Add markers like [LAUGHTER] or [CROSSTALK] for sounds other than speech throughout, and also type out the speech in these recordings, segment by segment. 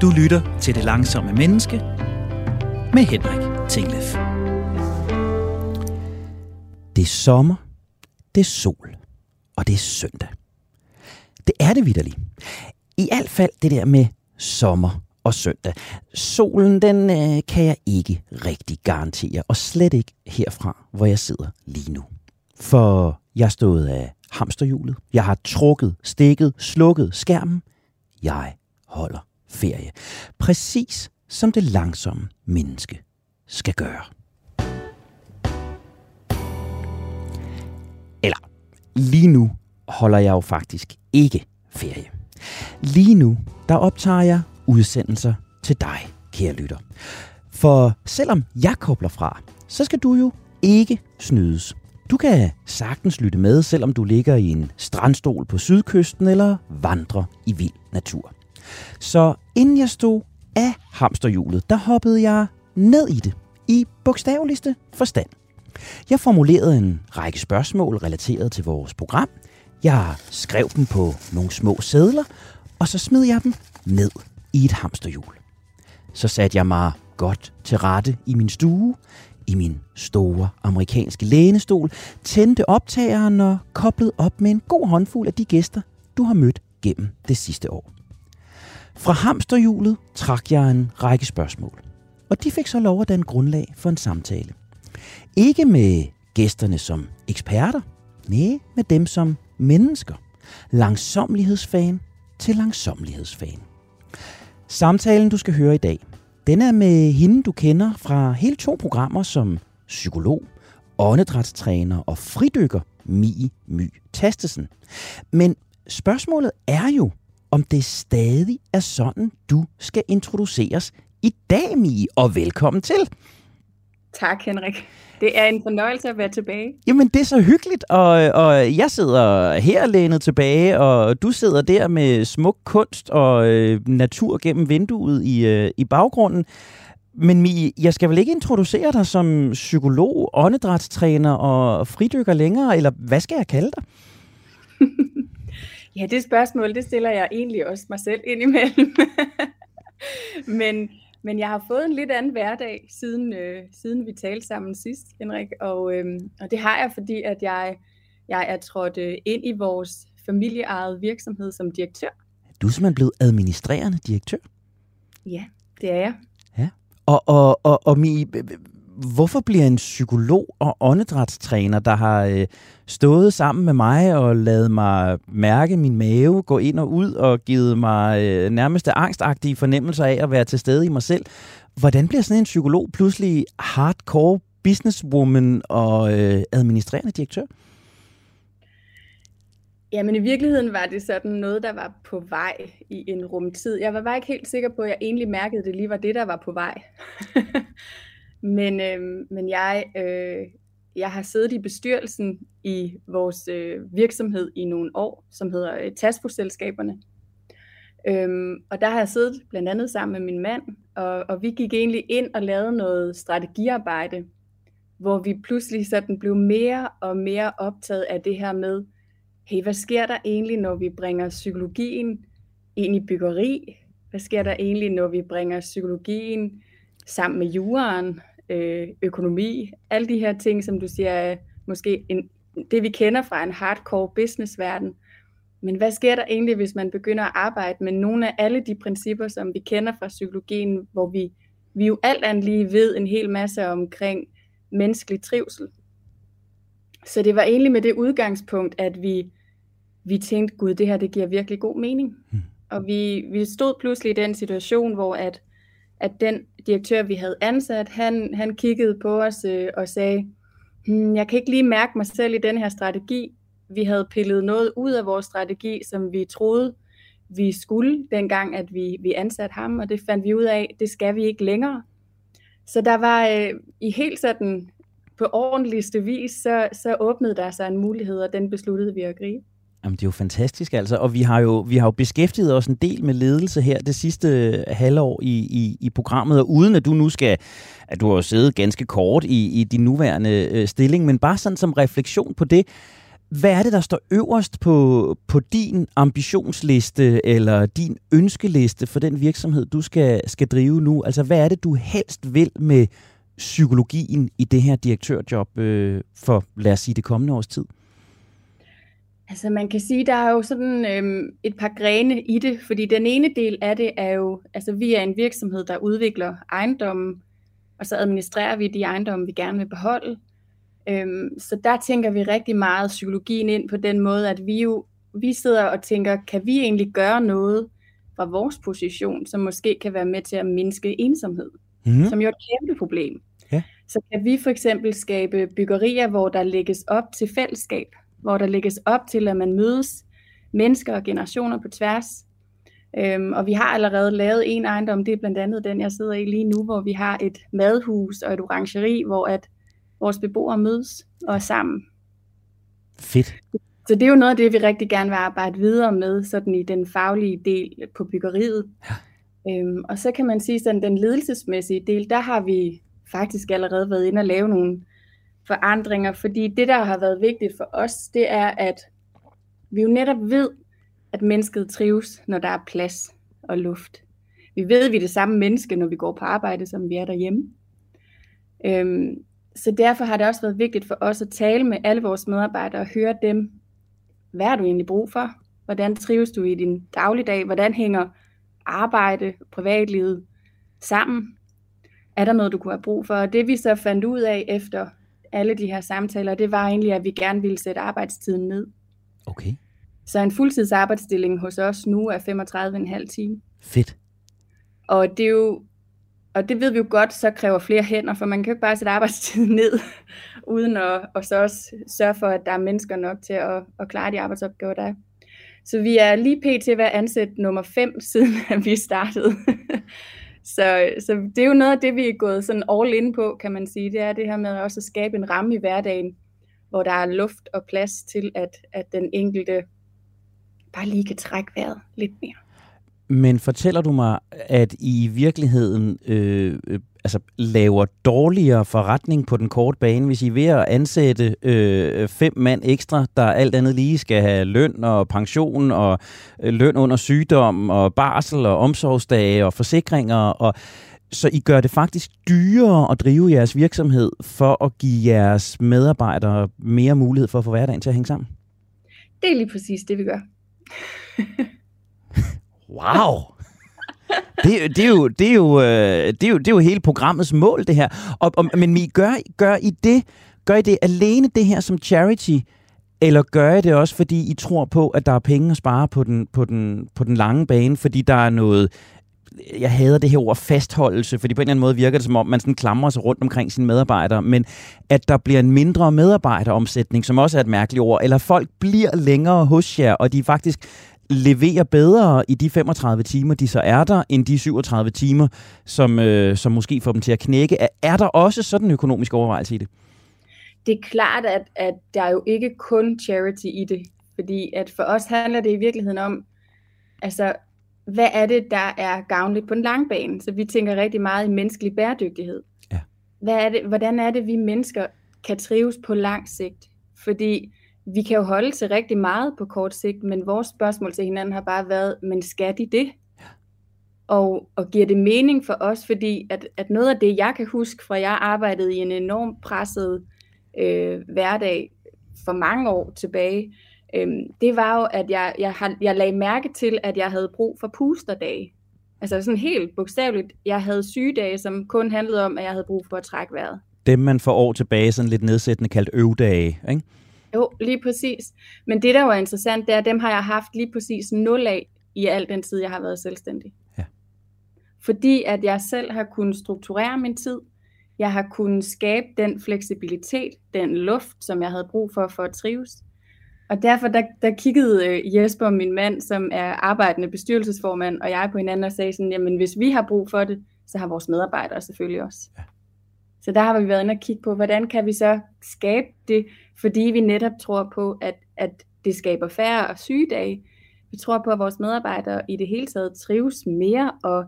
Du lytter til Det Langsomme Menneske med Henrik Tinglef. Det er sommer, det er sol, og det er søndag. Det er det vidderligt. I hvert fald det der med sommer og søndag. Solen, den øh, kan jeg ikke rigtig garantere, og slet ikke herfra, hvor jeg sidder lige nu. For jeg stod af hamsterhjulet. Jeg har trukket, stikket, slukket skærmen. Jeg holder ferie. Præcis som det langsomme menneske skal gøre. Eller, lige nu holder jeg jo faktisk ikke ferie. Lige nu, der optager jeg udsendelser til dig, kære lytter. For selvom jeg kobler fra, så skal du jo ikke snydes. Du kan sagtens lytte med, selvom du ligger i en strandstol på sydkysten eller vandrer i vild natur. Så inden jeg stod af hamsterhjulet, der hoppede jeg ned i det, i bogstaveligste forstand. Jeg formulerede en række spørgsmål relateret til vores program. Jeg skrev dem på nogle små sædler, og så smed jeg dem ned i et hamsterhjul. Så satte jeg mig godt til rette i min stue, i min store amerikanske lænestol, tændte optageren og koblede op med en god håndfuld af de gæster, du har mødt gennem det sidste år. Fra hamsterhjulet trak jeg en række spørgsmål, og de fik så lov at danne grundlag for en samtale. Ikke med gæsterne som eksperter, nej, med dem som mennesker. Langsomlighedsfan til langsomlighedsfan. Samtalen, du skal høre i dag, den er med hende, du kender fra hele to programmer som psykolog, åndedrætstræner og fridykker Mie My Tastesen. Men spørgsmålet er jo, om det stadig er sådan, du skal introduceres i dag, Mie, og velkommen til. Tak, Henrik. Det er en fornøjelse at være tilbage. Jamen, det er så hyggeligt, og, og jeg sidder her lænet tilbage, og du sidder der med smuk kunst og øh, natur gennem vinduet i, øh, i baggrunden. Men Mie, jeg skal vel ikke introducere dig som psykolog, åndedrætstræner og fridykker længere, eller hvad skal jeg kalde dig? [LAUGHS] ja, det spørgsmål, det stiller jeg egentlig også mig selv ind imellem. [LAUGHS] Men men jeg har fået en lidt anden hverdag, siden, øh, siden vi talte sammen sidst, Henrik. Og, øh, og det har jeg, fordi at jeg, jeg er trådt øh, ind i vores familieejet virksomhed som direktør. Du er simpelthen blevet administrerende direktør? Ja, det er jeg. Ja. Og, og, og, og Mi, hvorfor bliver en psykolog og åndedrætstræner, der har øh, stået sammen med mig og lavet mig mærke min mave, gå ind og ud og givet mig øh, nærmeste angstagtige fornemmelser af at være til stede i mig selv. Hvordan bliver sådan en psykolog pludselig hardcore businesswoman og øh, administrerende direktør? Jamen i virkeligheden var det sådan noget, der var på vej i en rumtid. Jeg var bare ikke helt sikker på, at jeg egentlig mærkede, at det lige var det, der var på vej. [LAUGHS] Men, øh, men jeg, øh, jeg har siddet i bestyrelsen i vores øh, virksomhed i nogle år, som hedder øh, Taspo-selskaberne. Øhm, og der har jeg siddet blandt andet sammen med min mand, og, og vi gik egentlig ind og lavede noget strategiarbejde, hvor vi pludselig sådan blev mere og mere optaget af det her med, hey, hvad sker der egentlig, når vi bringer psykologien ind i byggeri? Hvad sker der egentlig, når vi bringer psykologien sammen med juraen? Øh, økonomi, alle de her ting, som du siger, er måske en, det vi kender fra en hardcore businessverden. Men hvad sker der egentlig, hvis man begynder at arbejde med nogle af alle de principper, som vi kender fra psykologien, hvor vi, vi jo alt andet lige ved en hel masse omkring menneskelig trivsel. Så det var egentlig med det udgangspunkt, at vi, vi tænkte, gud, det her det giver virkelig god mening. Hmm. Og vi, vi stod pludselig i den situation, hvor at at den direktør, vi havde ansat, han, han kiggede på os øh, og sagde, hmm, jeg kan ikke lige mærke mig selv i den her strategi. Vi havde pillet noget ud af vores strategi, som vi troede, vi skulle, dengang at vi, vi ansatte ham, og det fandt vi ud af, det skal vi ikke længere. Så der var øh, i helt sådan på ordentligste vis, så, så åbnede der sig en mulighed, og den besluttede vi at gribe. Jamen, det er jo fantastisk, altså. Og vi har jo, vi har jo beskæftiget os en del med ledelse her det sidste øh, halvår i, i, i programmet, og uden at du nu skal, at du har jo siddet ganske kort i, i din nuværende øh, stilling, men bare sådan som refleksion på det, hvad er det, der står øverst på, på din ambitionsliste eller din ønskeliste for den virksomhed, du skal, skal drive nu? Altså, hvad er det, du helst vil med psykologien i det her direktørjob øh, for, lad os sige, det kommende års tid? Altså man kan sige, der er jo sådan øhm, et par grene i det, fordi den ene del af det er jo, altså vi er en virksomhed, der udvikler ejendommen, og så administrerer vi de ejendomme, vi gerne vil beholde. Øhm, så der tænker vi rigtig meget psykologien ind på den måde, at vi jo vi sidder og tænker, kan vi egentlig gøre noget fra vores position, som måske kan være med til at mindske ensomhed, mm. som jo er et kæmpe problem. Ja. Så kan vi for eksempel skabe byggerier, hvor der lægges op til fællesskab, hvor der lægges op til, at man mødes mennesker og generationer på tværs. Øhm, og vi har allerede lavet en ejendom, det er blandt andet den, jeg sidder i lige nu, hvor vi har et madhus og et orangeri, hvor at vores beboere mødes og er sammen. Fedt. Så det er jo noget af det, vi rigtig gerne vil arbejde videre med, sådan i den faglige del på byggeriet. Ja. Øhm, og så kan man sige, sådan den ledelsesmæssige del, der har vi faktisk allerede været inde og lave nogle forandringer, fordi det, der har været vigtigt for os, det er, at vi jo netop ved, at mennesket trives, når der er plads og luft. Vi ved, at vi er det samme menneske, når vi går på arbejde, som vi er derhjemme. Øhm, så derfor har det også været vigtigt for os at tale med alle vores medarbejdere og høre dem, hvad har du egentlig brug for? Hvordan trives du i din dagligdag? Hvordan hænger arbejde og privatlivet sammen? Er der noget, du kunne have brug for? Og det vi så fandt ud af efter alle de her samtaler, det var egentlig, at vi gerne ville sætte arbejdstiden ned. Okay. Så en fuldtidsarbejdsstilling hos os nu er 35,5 timer. Fedt. Og det er jo og det ved vi jo godt, så kræver flere hænder, for man kan jo ikke bare sætte arbejdstiden [LAUGHS] ned, uden at og så også sørge for, at der er mennesker nok til at, at klare de arbejdsopgaver, der er. Så vi er lige pt. ved at ansætte nummer 5, [LAUGHS] siden at vi startede så, så det er jo noget af det, vi er gået sådan all in på, kan man sige. Det er det her med også at skabe en ramme i hverdagen, hvor der er luft og plads til, at, at den enkelte bare lige kan trække vejret lidt mere. Men fortæller du mig, at I i virkeligheden øh, øh altså, laver dårligere forretning på den korte bane, hvis I er ved at ansætte øh, fem mand ekstra, der alt andet lige skal have løn og pension og øh, løn under sygdom og barsel og omsorgsdage og forsikringer og så I gør det faktisk dyrere at drive jeres virksomhed for at give jeres medarbejdere mere mulighed for at få hverdagen til at hænge sammen? Det er lige præcis det, vi gør. [LAUGHS] Wow! Det, det, er jo, det, er jo, øh, det, er jo, det er jo hele programmets mål, det her. Og, og, men I gør, gør, I det, gør I det alene det her som charity, eller gør I det også, fordi I tror på, at der er penge at spare på den, på den, på den lange bane, fordi der er noget jeg hader det her ord fastholdelse, fordi på en eller anden måde virker det som om, man sådan klamrer sig rundt omkring sine medarbejdere, men at der bliver en mindre medarbejderomsætning, som også er et mærkeligt ord, eller folk bliver længere hos jer, og de faktisk leverer bedre i de 35 timer, de så er der, end de 37 timer, som, øh, som måske får dem til at knække. Er der også sådan en økonomisk overvejelse i det? Det er klart, at, at der er jo ikke kun charity i det, fordi at for os handler det i virkeligheden om, altså, hvad er det, der er gavnligt på den lange bane? Så vi tænker rigtig meget i menneskelig bæredygtighed. Ja. Hvad er det, hvordan er det, vi mennesker kan trives på lang sigt? Fordi vi kan jo holde til rigtig meget på kort sigt, men vores spørgsmål til hinanden har bare været, men skal de det? Og, og giver det mening for os, fordi at, at noget af det, jeg kan huske fra, jeg arbejdede i en enormt presset øh, hverdag for mange år tilbage, øh, det var jo, at jeg, jeg, har, jeg lagde mærke til, at jeg havde brug for pusterdage. Altså sådan helt bogstaveligt, jeg havde sygedage, som kun handlede om, at jeg havde brug for at trække vejret. Dem man for år tilbage sådan lidt nedsættende kaldt øvdage, ikke? Jo, lige præcis. Men det, der var interessant, det er, at dem har jeg haft lige præcis nul af i al den tid, jeg har været selvstændig. Ja. Fordi at jeg selv har kunnet strukturere min tid, jeg har kunnet skabe den fleksibilitet, den luft, som jeg havde brug for for at trives. Og derfor der, der kiggede øh, Jesper, min mand, som er arbejdende bestyrelsesformand, og jeg på hinanden og sagde sådan, jamen hvis vi har brug for det, så har vores medarbejdere selvfølgelig også. Ja. Så der har vi været inde og kigge på, hvordan kan vi så skabe det, fordi vi netop tror på, at, at det skaber færre sygedage. Vi tror på, at vores medarbejdere i det hele taget trives mere og,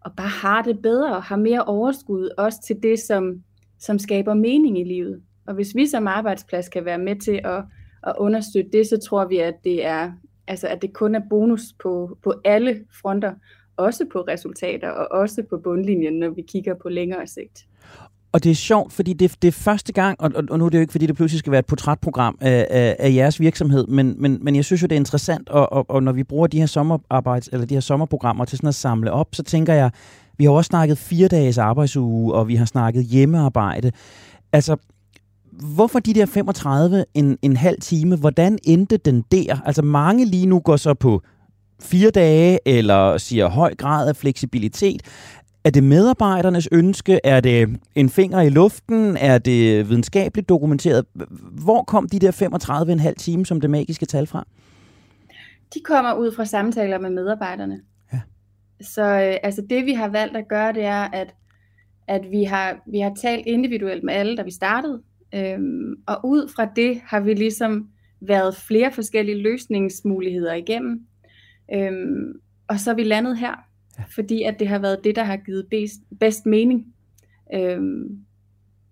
og bare har det bedre og har mere overskud også til det, som, som skaber mening i livet. Og hvis vi som arbejdsplads kan være med til at, at understøtte det, så tror vi, at det er altså at det kun er bonus på, på alle fronter, også på resultater og også på bundlinjen, når vi kigger på længere sigt. Og det er sjovt, fordi det, det er første gang, og, og nu er det jo ikke, fordi det pludselig skal være et portrætprogram af, af, af jeres virksomhed, men, men, men jeg synes jo, det er interessant, og, og, og når vi bruger de her, sommerarbejds, eller de her sommerprogrammer til sådan at samle op, så tænker jeg, vi har også snakket fire dages arbejdsuge, og vi har snakket hjemmearbejde. Altså, hvorfor de der 35 en, en halv time? Hvordan endte den der? Altså mange lige nu går så på fire dage, eller siger høj grad af fleksibilitet. Er det medarbejdernes ønske? Er det en finger i luften? Er det videnskabeligt dokumenteret? Hvor kom de der 35,5 timer som det magiske tal fra? De kommer ud fra samtaler med medarbejderne. Ja. Så øh, altså det vi har valgt at gøre, det er, at, at vi, har, vi har talt individuelt med alle, da vi startede. Øhm, og ud fra det har vi ligesom været flere forskellige løsningsmuligheder igennem. Øhm, og så er vi landet her, ja. fordi at det har været det, der har givet bedst, bedst mening. Øhm,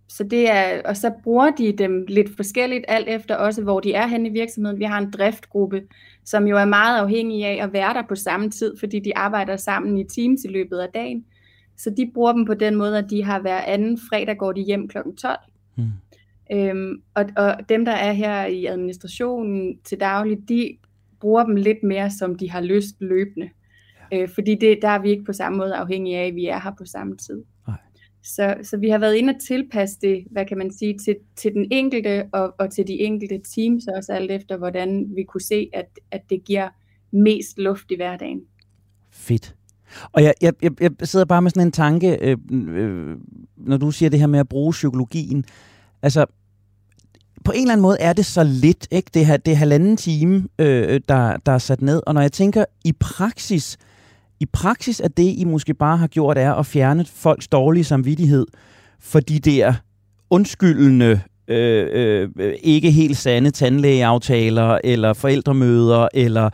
så det er, og så bruger de dem lidt forskelligt, alt efter også, hvor de er henne i virksomheden. Vi har en driftgruppe, som jo er meget afhængig af at være der på samme tid, fordi de arbejder sammen i teams i løbet af dagen. Så de bruger dem på den måde, at de har hver anden fredag går de hjem kl. 12. Mm. Øhm, og, og dem, der er her i administrationen til daglig, de bruger dem lidt mere, som de har lyst løbende. Ja. Øh, fordi det, der er vi ikke på samme måde afhængige af, at vi er her på samme tid. Nej. Så, så vi har været inde og tilpasse det, hvad kan man sige, til, til den enkelte og, og til de enkelte teams også alt efter, hvordan vi kunne se, at, at det giver mest luft i hverdagen. Fedt. Og jeg, jeg, jeg sidder bare med sådan en tanke, øh, øh, når du siger det her med at bruge psykologien. Altså, på en eller anden måde er det så lidt, ikke? Det, her, det er halvanden time, øh, der, der er sat ned. Og når jeg tænker i praksis, i praksis er det, I måske bare har gjort, er at fjerne folks dårlige samvittighed for de der undskyldende, øh, øh, øh, ikke helt sande tandlægeaftaler, eller forældremøder, eller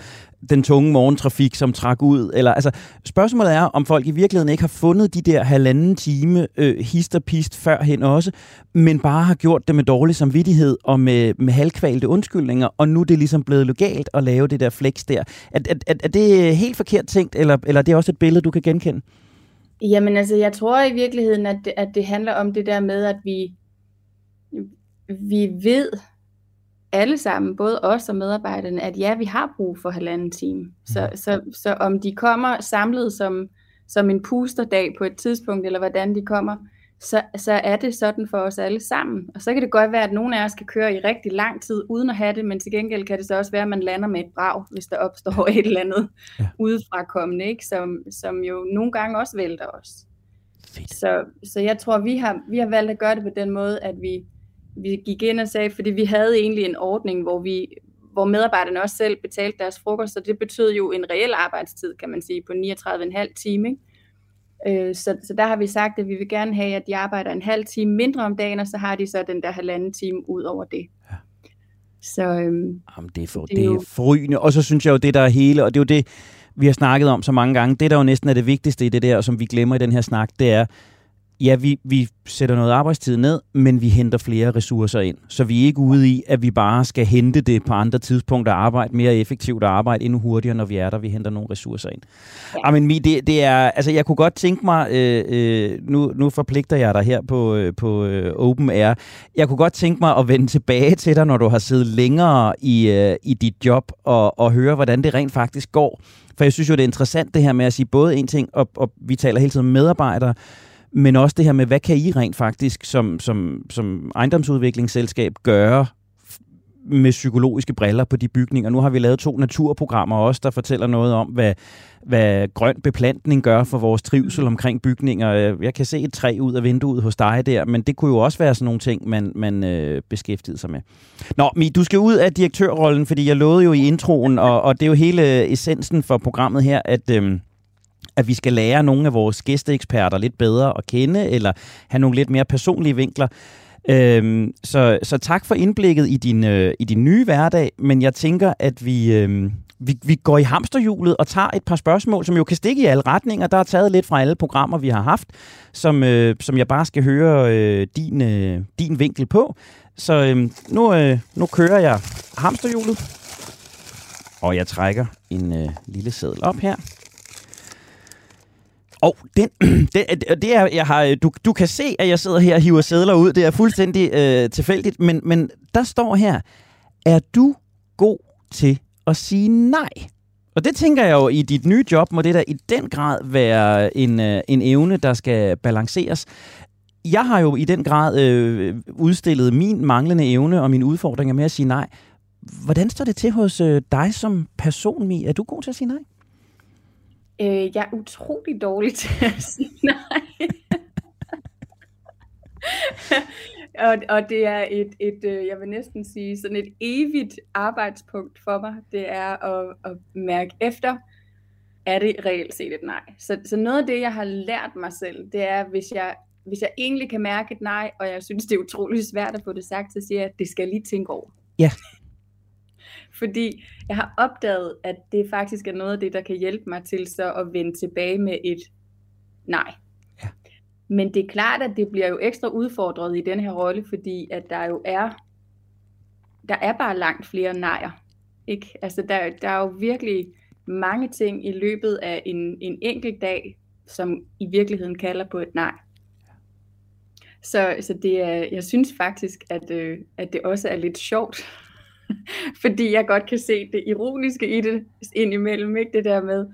den tunge morgentrafik, som trak ud? Eller, altså, spørgsmålet er, om folk i virkeligheden ikke har fundet de der halvanden time øh, hist og pist førhen også, men bare har gjort det med dårlig samvittighed og med, med halvkvalte undskyldninger, og nu er det ligesom blevet legalt at lave det der flex der. Er, er, er, er det helt forkert tænkt, eller, eller er det også et billede, du kan genkende? Jamen altså, jeg tror i virkeligheden, at det, at det handler om det der med, at vi, vi ved, alle sammen, både os og medarbejderne, at ja, vi har brug for halvanden time. Så, mm. så, så om de kommer samlet som, som en pusterdag på et tidspunkt, eller hvordan de kommer, så, så er det sådan for os alle sammen. Og så kan det godt være, at nogle af os kan køre i rigtig lang tid uden at have det, men til gengæld kan det så også være, at man lander med et brag, hvis der opstår et eller andet ja. udefrakommende, ikke? Som, som jo nogle gange også vælter os. Fedt. Så, så jeg tror, vi har, vi har valgt at gøre det på den måde, at vi, vi gik ind og sagde, fordi vi havde egentlig en ordning, hvor vi hvor medarbejderne også selv betalte deres frokost, så det betød jo en reel arbejdstid, kan man sige, på 39,5 time. Øh, så, så der har vi sagt, at vi vil gerne have, at de arbejder en halv time mindre om dagen, og så har de så den der halvanden time ud over det. Ja. Så, øhm, Jamen, det er, for, det, er det er forrygende. Og så synes jeg jo, det der er hele, og det er jo det, vi har snakket om så mange gange, det der jo næsten er det vigtigste i det der, og som vi glemmer i den her snak, det er, ja, vi, vi sætter noget arbejdstid ned, men vi henter flere ressourcer ind. Så vi er ikke ude i, at vi bare skal hente det på andre tidspunkter og arbejde mere effektivt og arbejde endnu hurtigere, når vi er der. Vi henter nogle ressourcer ind. Ja. men det, det er, altså jeg kunne godt tænke mig, øh, øh, nu, nu forpligter jeg dig her på, øh, på øh, Open Air, jeg kunne godt tænke mig at vende tilbage til dig, når du har siddet længere i, øh, i dit job og, og høre, hvordan det rent faktisk går. For jeg synes jo, det er interessant det her med at sige både en ting, og, og vi taler hele tiden medarbejdere, men også det her med, hvad kan I rent faktisk som, som, som ejendomsudviklingsselskab gøre med psykologiske briller på de bygninger. Nu har vi lavet to naturprogrammer også, der fortæller noget om, hvad, hvad grøn beplantning gør for vores trivsel omkring bygninger. Jeg kan se et træ ud af vinduet hos dig der, men det kunne jo også være sådan nogle ting, man, man øh, beskæftigede sig med. Nå, Mi, du skal ud af direktørrollen, fordi jeg lovede jo i introen, og, og det er jo hele essensen for programmet her, at... Øh, at vi skal lære nogle af vores gæsteeksperter lidt bedre at kende, eller have nogle lidt mere personlige vinkler. Øhm, så, så tak for indblikket i din, øh, i din nye hverdag, men jeg tænker, at vi, øh, vi, vi går i hamsterhjulet og tager et par spørgsmål, som jo kan stikke i alle retninger. Der er taget lidt fra alle programmer, vi har haft, som, øh, som jeg bare skal høre øh, din, øh, din vinkel på. Så øh, nu, øh, nu kører jeg hamsterhjulet, og jeg trækker en øh, lille seddel op her. Og den, [CLEARS THROAT] det, det er, jeg har, du, du kan se, at jeg sidder her og hiver sædler ud. Det er fuldstændig øh, tilfældigt, men, men der står her, er du god til at sige nej? Og det tænker jeg jo, i dit nye job må det da i den grad være en, øh, en evne, der skal balanceres. Jeg har jo i den grad øh, udstillet min manglende evne og mine udfordringer med at sige nej. Hvordan står det til hos øh, dig som person, Mi? Er du god til at sige nej? Øh, jeg er utrolig dårlig til at sige nej. [LAUGHS] og, og det er et, et, øh, jeg vil næsten sige, sådan et evigt arbejdspunkt for mig. Det er at, at mærke efter, er det reelt set et nej. Så, så noget af det, jeg har lært mig selv, det er, hvis jeg, hvis jeg egentlig kan mærke et nej, og jeg synes, det er utrolig svært at få det sagt, så siger jeg, at det skal jeg lige tænke over. Ja. Fordi jeg har opdaget, at det faktisk er noget af det, der kan hjælpe mig til så at vende tilbage med et nej. Ja. Men det er klart, at det bliver jo ekstra udfordret i den her rolle, fordi at der jo er, der er bare langt flere nejer. Ikke? Altså der, der er jo virkelig mange ting i løbet af en, en enkelt dag, som i virkeligheden kalder på et nej. Så, så det er, jeg synes faktisk, at, øh, at det også er lidt sjovt, [LAUGHS] fordi jeg godt kan se det ironiske i det indimellem, ikke det der med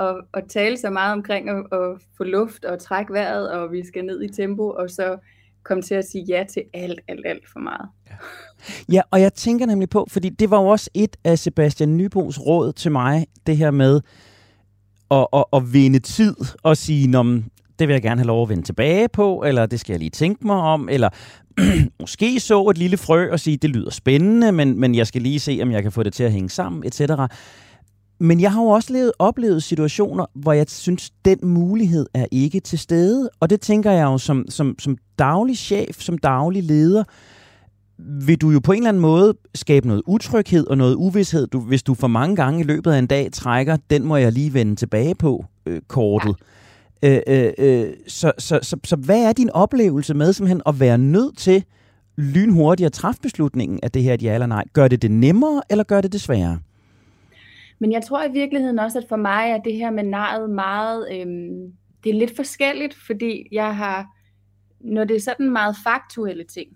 at, at tale så meget omkring at, at få luft og trække vejret, og vi skal ned i tempo, og så komme til at sige ja til alt, alt, alt for meget. Ja. ja, og jeg tænker nemlig på, fordi det var jo også et af Sebastian Nybos råd til mig, det her med at, at, at vinde tid og sige, det vil jeg gerne have lov at vende tilbage på, eller det skal jeg lige tænke mig om, eller [CLEARS THROAT] måske så et lille frø og sige, det lyder spændende, men, men jeg skal lige se, om jeg kan få det til at hænge sammen, etc. Men jeg har jo også levet, oplevet situationer, hvor jeg synes, den mulighed er ikke til stede. Og det tænker jeg jo som, som, som daglig chef, som daglig leder, vil du jo på en eller anden måde skabe noget utryghed og noget uvidshed, du, hvis du for mange gange i løbet af en dag trækker, den må jeg lige vende tilbage på øh, kortet. Ja. Øh, øh, øh, så, så, så, så hvad er din oplevelse med simpelthen at være nødt til lynhurtigt at træffe beslutningen af det her et ja eller nej? Gør det det nemmere, eller gør det det sværere? Men jeg tror i virkeligheden også, at for mig er det her med nejet meget, øhm, det er lidt forskelligt, fordi jeg har, når det er sådan meget faktuelle ting,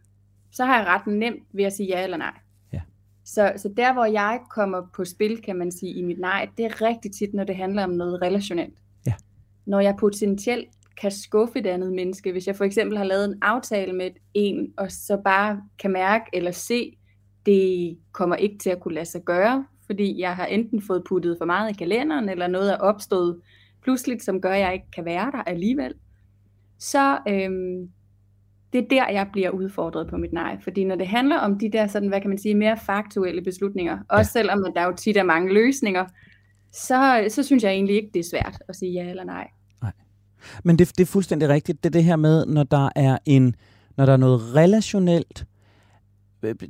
så har jeg ret nemt ved at sige ja eller nej. Ja. Så, så der, hvor jeg kommer på spil, kan man sige, i mit nej, det er rigtig tit, når det handler om noget relationelt når jeg potentielt kan skuffe et andet menneske, hvis jeg for eksempel har lavet en aftale med en, og så bare kan mærke eller se, det kommer ikke til at kunne lade sig gøre, fordi jeg har enten fået puttet for meget i kalenderen, eller noget er opstået pludseligt, som gør, at jeg ikke kan være der alligevel, så øhm, det er der, jeg bliver udfordret på mit nej. Fordi når det handler om de der, sådan, hvad kan man sige, mere faktuelle beslutninger, også selvom der jo tit er mange løsninger, så, så synes jeg egentlig ikke, det er svært at sige ja eller nej. Men det, det er fuldstændig rigtigt. Det er det her med, når der er en, når der er noget relationelt,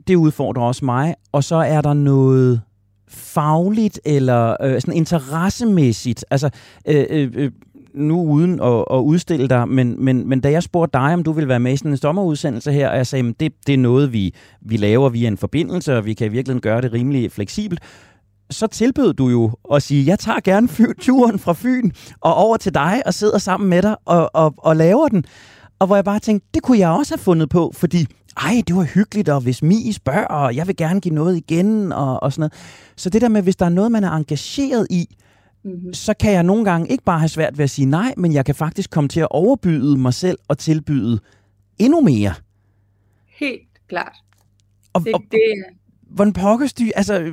det udfordrer også mig, og så er der noget fagligt eller øh, sådan interessemæssigt. Altså, øh, øh, øh nu uden at, at udstille dig, men, men, men da jeg spurgte dig, om du ville være med i sådan en sommerudsendelse her, og jeg sagde, at det, det er noget, vi, vi laver via en forbindelse, og vi kan virkelig gøre det rimelig fleksibelt, så tilbød du jo at sige, jeg tager gerne turen fra Fyn og over til dig og sidder sammen med dig og, og, og laver den. Og hvor jeg bare tænkte, det kunne jeg også have fundet på, fordi ej, det var hyggeligt, og hvis Mi spørger, og jeg vil gerne give noget igen, og, og sådan noget. Så det der med, hvis der er noget, man er engageret i, mm-hmm. så kan jeg nogle gange ikke bare have svært ved at sige nej, men jeg kan faktisk komme til at overbyde mig selv og tilbyde endnu mere. Helt klart. Og, det, og, det, hvordan pokkes du, altså,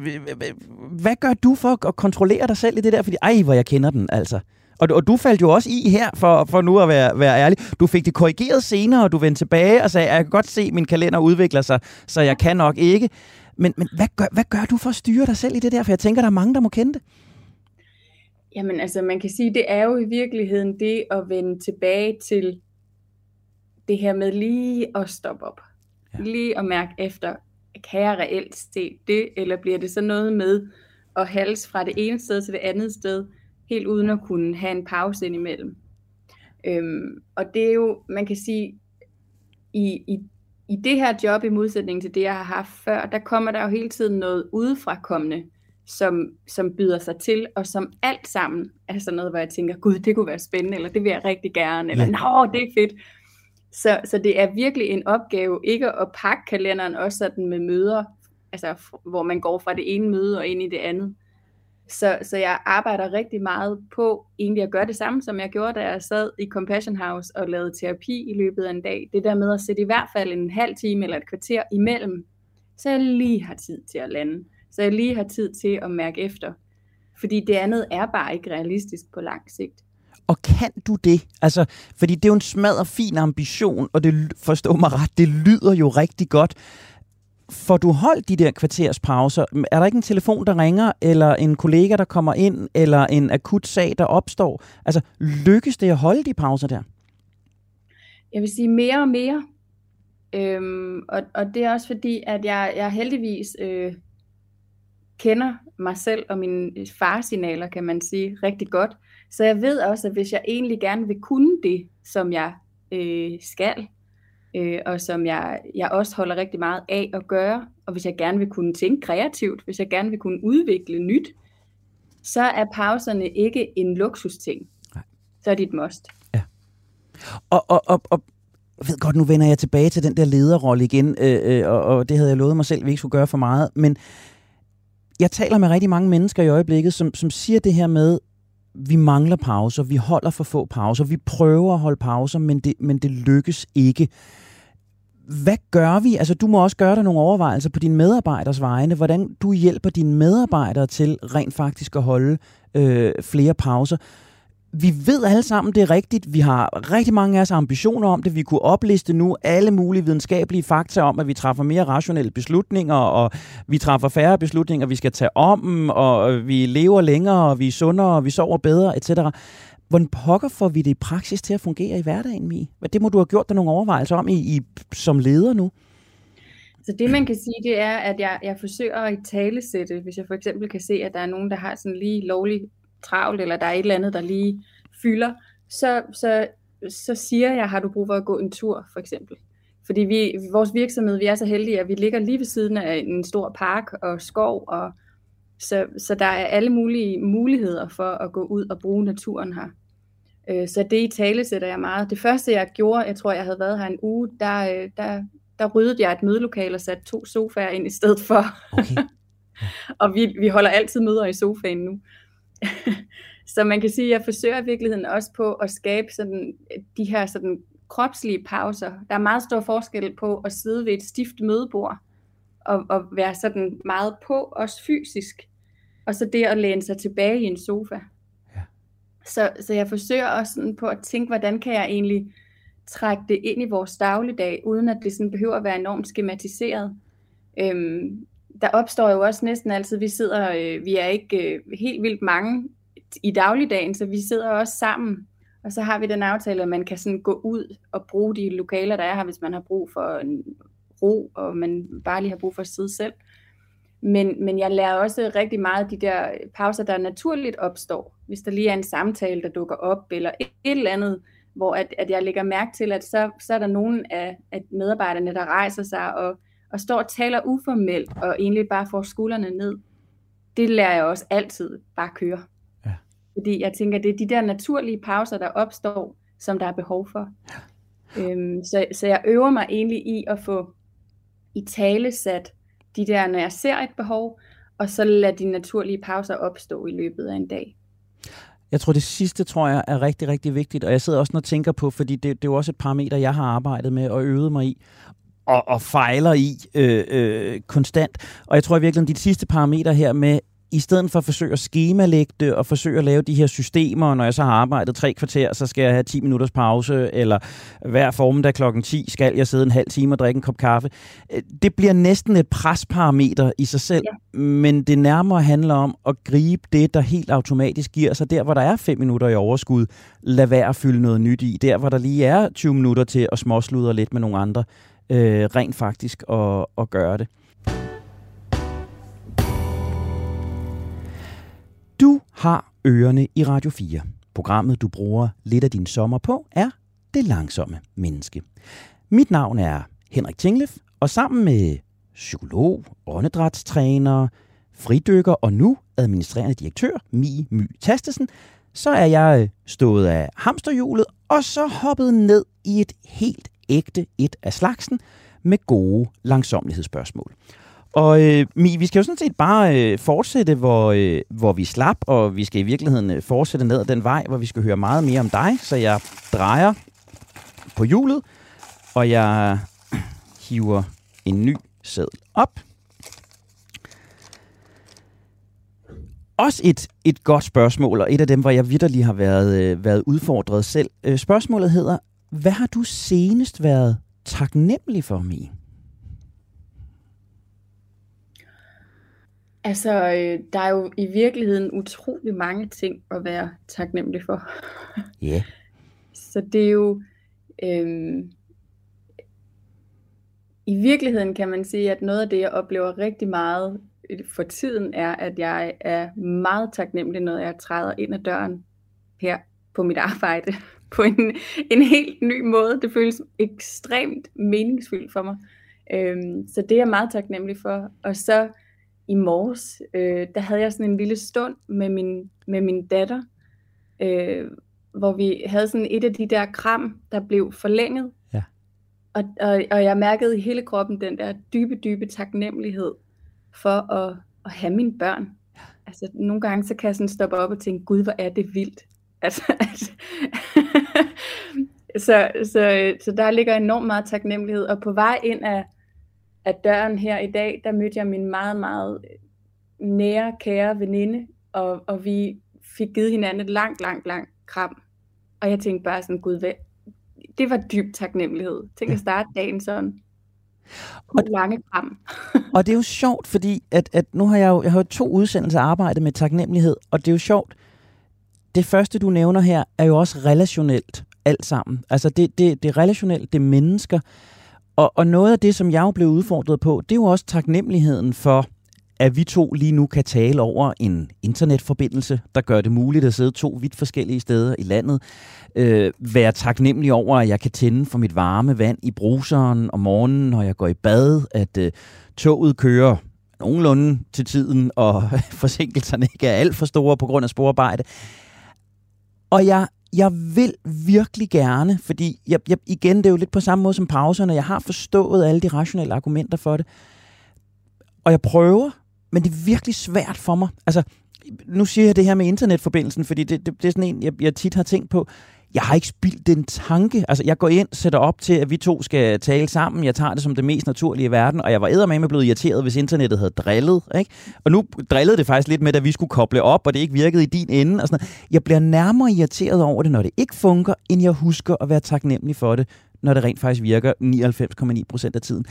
hvad gør du for at kontrollere dig selv i det der? Fordi, ej, hvor jeg kender den, altså. Og, og du faldt jo også i her, for, for nu at være, være ærlig. Du fik det korrigeret senere, og du vendte tilbage og sagde, jeg kan godt se, at min kalender udvikler sig, så jeg kan nok ikke. Men, men hvad, gør, hvad gør du for at styre dig selv i det der? For jeg tænker, der er mange, der må kende det. Jamen altså, man kan sige, det er jo i virkeligheden det at vende tilbage til det her med lige at stoppe op. Ja. Lige at mærke efter, kan jeg reelt se det, eller bliver det så noget med at halse fra det ene sted til det andet sted, helt uden at kunne have en pause indimellem. Øhm, og det er jo, man kan sige, i, i i det her job, i modsætning til det, jeg har haft før, der kommer der jo hele tiden noget udefrakommende, som, som byder sig til, og som alt sammen er sådan noget, hvor jeg tænker, gud, det kunne være spændende, eller det vil jeg rigtig gerne, eller nå, det er fedt. Så, så det er virkelig en opgave, ikke at pakke kalenderen også sådan med møder, altså hvor man går fra det ene møde og ind i det andet. Så, så jeg arbejder rigtig meget på egentlig at gøre det samme, som jeg gjorde, da jeg sad i Compassion House og lavede terapi i løbet af en dag. Det der med at sætte i hvert fald en halv time eller et kvarter imellem, så jeg lige har tid til at lande. Så jeg lige har tid til at mærke efter. Fordi det andet er bare ikke realistisk på lang sigt. Og kan du det? Altså, fordi det er jo en smad og fin ambition, og det forstår mig ret, det lyder jo rigtig godt. Får du holdt de der kvarterspauser? Er der ikke en telefon, der ringer, eller en kollega, der kommer ind, eller en akut sag, der opstår? Altså, lykkes det at holde de pauser der? Jeg vil sige mere og mere. Øhm, og, og det er også fordi, at jeg, jeg heldigvis øh, kender mig selv og mine øh, faresignaler, kan man sige, rigtig godt. Så jeg ved også, at hvis jeg egentlig gerne vil kunne det, som jeg øh, skal, øh, og som jeg, jeg også holder rigtig meget af at gøre, og hvis jeg gerne vil kunne tænke kreativt, hvis jeg gerne vil kunne udvikle nyt, så er pauserne ikke en luksusting. Nej. Så er det et must. Ja. Og, og, og, og jeg ved godt, nu vender jeg tilbage til den der lederrolle igen, øh, øh, og, og det havde jeg lovet mig selv, at vi ikke skulle gøre for meget, men jeg taler med rigtig mange mennesker i øjeblikket, som, som siger det her med, vi mangler pauser, vi holder for få pauser, vi prøver at holde pauser, men det, men det lykkes ikke. Hvad gør vi? Altså, du må også gøre dig nogle overvejelser på dine medarbejders vegne, hvordan du hjælper dine medarbejdere til rent faktisk at holde øh, flere pauser vi ved alle sammen, det er rigtigt. Vi har rigtig mange af os ambitioner om det. Vi kunne opliste nu alle mulige videnskabelige fakta om, at vi træffer mere rationelle beslutninger, og vi træffer færre beslutninger, vi skal tage om og vi lever længere, og vi er sundere, og vi sover bedre, etc. Hvordan pokker får vi det i praksis til at fungere i hverdagen, Mi? Det må du have gjort dig nogle overvejelser om i, i, som leder nu. Så det man kan sige, det er, at jeg, jeg forsøger at talesætte, hvis jeg for eksempel kan se, at der er nogen, der har sådan lige lovlig travlt, eller der er et eller andet, der lige fylder, så, så, så siger jeg, har du brug for at gå en tur, for eksempel. Fordi vi, vores virksomhed, vi er så heldige, at vi ligger lige ved siden af en stor park og skov, og så, så der er alle mulige muligheder for at gå ud og bruge naturen her. Øh, så det i tale sætter jeg meget. Det første jeg gjorde, jeg tror jeg havde været her en uge, der, øh, der, der ryddede jeg et mødelokale og satte to sofaer ind i stedet for. Okay. [LAUGHS] og vi, vi holder altid møder i sofaen nu. [LAUGHS] så man kan sige, at jeg forsøger i virkeligheden også på at skabe sådan, de her sådan, kropslige pauser. Der er meget stor forskel på at sidde ved et stift mødebord og, og være sådan meget på, også fysisk, og så det at læne sig tilbage i en sofa. Ja. Så, så jeg forsøger også sådan på at tænke, hvordan kan jeg egentlig trække det ind i vores dagligdag, uden at det sådan behøver at være enormt skematiseret. Øhm, der opstår jo også næsten altid, vi sidder, øh, vi er ikke øh, helt vildt mange i dagligdagen, så vi sidder også sammen, og så har vi den aftale, at man kan sådan gå ud og bruge de lokaler, der er her, hvis man har brug for en ro, og man bare lige har brug for at sidde selv. Men, men jeg lærer også rigtig meget de der pauser, der naturligt opstår. Hvis der lige er en samtale, der dukker op, eller et, et eller andet, hvor at, at jeg lægger mærke til, at så, så er der nogen af, at medarbejderne, der rejser sig og og står og taler uformelt, og egentlig bare får skuldrene ned, det lærer jeg også altid bare køre. Ja. Fordi jeg tænker, det er de der naturlige pauser, der opstår, som der er behov for. Ja. Øhm, så, så jeg øver mig egentlig i at få i tale sat de der, når jeg ser et behov, og så lade de naturlige pauser opstå i løbet af en dag. Jeg tror, det sidste, tror jeg, er rigtig, rigtig vigtigt, og jeg sidder også og tænker på, fordi det, det er jo også et parameter, jeg har arbejdet med og øvet mig i, og, og fejler i øh, øh, konstant. Og jeg tror i virkeligheden, de sidste parametre her med, i stedet for at forsøge at skemalægge det og forsøge at lave de her systemer, når jeg så har arbejdet tre kvarter, så skal jeg have 10 minutters pause, eller hver formiddag klokken 10 skal jeg sidde en halv time og drikke en kop kaffe. Øh, det bliver næsten et presparameter i sig selv, ja. men det nærmere handler om at gribe det, der helt automatisk giver sig der, hvor der er 5 minutter i overskud. Lad være at fylde noget nyt i. Der, hvor der lige er 20 minutter til at småsludre lidt med nogle andre øh, rent faktisk at, at gøre det. Du har ørerne i Radio 4. Programmet, du bruger lidt af din sommer på, er Det Langsomme Menneske. Mit navn er Henrik Tinglef, og sammen med psykolog, åndedrætstræner, fridykker og nu administrerende direktør Mie My Tastesen, så er jeg stået af hamsterhjulet og så hoppet ned i et helt ægte et af slagsen med gode langsomlighedsspørgsmål. Og øh, Mi, vi skal jo sådan set bare øh, fortsætte, hvor, øh, hvor vi slap, og vi skal i virkeligheden øh, fortsætte ned ad den vej, hvor vi skal høre meget mere om dig. Så jeg drejer på hjulet, og jeg [CLEARS THROAT] hiver en ny sædel op. Også et, et godt spørgsmål, og et af dem, hvor jeg vidderlig har været, øh, været udfordret selv. Øh, spørgsmålet hedder, hvad har du senest været taknemmelig for, Mie? Altså, øh, der er jo i virkeligheden utrolig mange ting at være taknemmelig for. Ja. Yeah. [LAUGHS] Så det er jo... Øh, I virkeligheden kan man sige, at noget af det, jeg oplever rigtig meget for tiden, er, at jeg er meget taknemmelig, når jeg træder ind ad døren her på mit arbejde på en, en helt ny måde. Det føles ekstremt meningsfyldt for mig. Øhm, så det er jeg meget taknemmelig for. Og så i morges, øh, der havde jeg sådan en lille stund med min, med min datter, øh, hvor vi havde sådan et af de der kram, der blev forlænget. Ja. Og, og, og jeg mærkede i hele kroppen den der dybe, dybe taknemmelighed for at, at have mine børn. Ja. Altså nogle gange så kan jeg sådan stoppe op og tænke, gud hvor er det vildt. Altså, altså så, så, så der ligger enormt meget taknemmelighed. Og på vej ind af, af døren her i dag, der mødte jeg min meget, meget nære, kære veninde, og, og vi fik givet hinanden et langt, langt, langt kram. Og jeg tænkte bare sådan, gud, hvad? det var dyb taknemmelighed. Tænk at starte dagen sådan. Og lange kram. og det er jo sjovt, fordi at, at nu har jeg jo jeg har jo to udsendelser arbejdet med taknemmelighed, og det er jo sjovt, det første, du nævner her, er jo også relationelt alt sammen. Altså det, det, det er relationelt, det er mennesker. Og, og noget af det, som jeg jo blev udfordret på, det er jo også taknemmeligheden for, at vi to lige nu kan tale over en internetforbindelse, der gør det muligt at sidde to vidt forskellige steder i landet. Øh, være taknemmelig over, at jeg kan tænde for mit varme vand i bruseren om morgenen, når jeg går i bad, at øh, toget kører nogenlunde til tiden, og [LAUGHS] forsinkelserne ikke er alt for store på grund af sporarbejde. Og jeg, jeg vil virkelig gerne, fordi jeg, jeg, igen, det er jo lidt på samme måde som pauserne, jeg har forstået alle de rationelle argumenter for det, og jeg prøver, men det er virkelig svært for mig. Altså, nu siger jeg det her med internetforbindelsen, fordi det, det, det er sådan en, jeg, jeg tit har tænkt på jeg har ikke spildt den tanke. Altså, jeg går ind, sætter op til, at vi to skal tale sammen. Jeg tager det som det mest naturlige i verden, og jeg var med blevet irriteret, hvis internettet havde drillet. Ikke? Og nu drillede det faktisk lidt med, at vi skulle koble op, og det ikke virkede i din ende. Og sådan Jeg bliver nærmere irriteret over det, når det ikke fungerer, end jeg husker at være taknemmelig for det, når det rent faktisk virker 99,9 procent af tiden.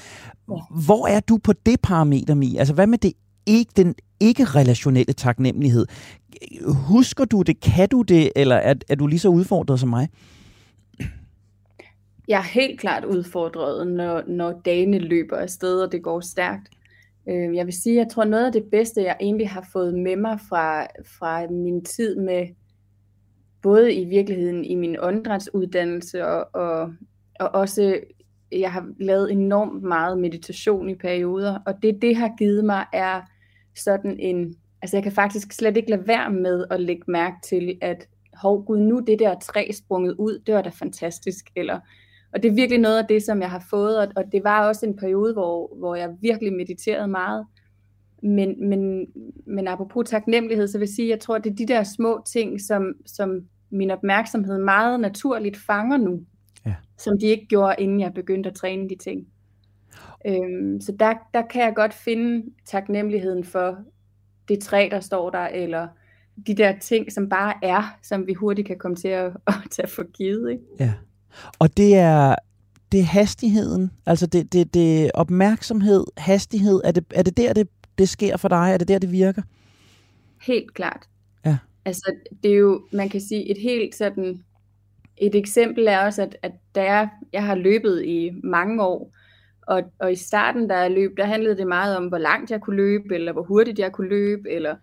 Hvor er du på det parameter, Mi? Altså, hvad med det ikke, den ikke-relationelle taknemmelighed? Husker du det? Kan du det? Eller er, er du lige så udfordret som mig? Jeg er helt klart udfordret, når, når dagene løber afsted, og det går stærkt. Øh, jeg vil sige, jeg tror noget af det bedste, jeg egentlig har fået med mig fra, fra min tid med, både i virkeligheden i min åndedrætsuddannelse, og, og, og også, jeg har lavet enormt meget meditation i perioder, og det, det har givet mig, er sådan en, altså jeg kan faktisk slet ikke lade være med at lægge mærke til, at hov gud, nu det der træ sprunget ud, det var da fantastisk, eller, og det er virkelig noget af det, som jeg har fået, og, og det var også en periode, hvor, hvor jeg virkelig mediterede meget, men, men, men apropos taknemmelighed, så vil jeg sige, jeg tror, det er de der små ting, som, som min opmærksomhed meget naturligt fanger nu, ja. som de ikke gjorde, inden jeg begyndte at træne de ting. Øhm, så der, der kan jeg godt finde taknemmeligheden for det træ, der står der, eller de der ting, som bare er, som vi hurtigt kan komme til at, [LAUGHS] at tage for givet. Ikke? Ja. Og det er, det er hastigheden, altså det, det, det opmærksomhed, hastighed, er det, er det der, det, det sker for dig? Er det der, det virker? Helt klart. Ja. Altså, det er jo, man kan sige, et helt sådan, et eksempel er også, at, at da jeg, jeg har løbet i mange år, og, og i starten, der jeg løb, der handlede det meget om, hvor langt jeg kunne løbe, eller hvor hurtigt jeg kunne løbe, eller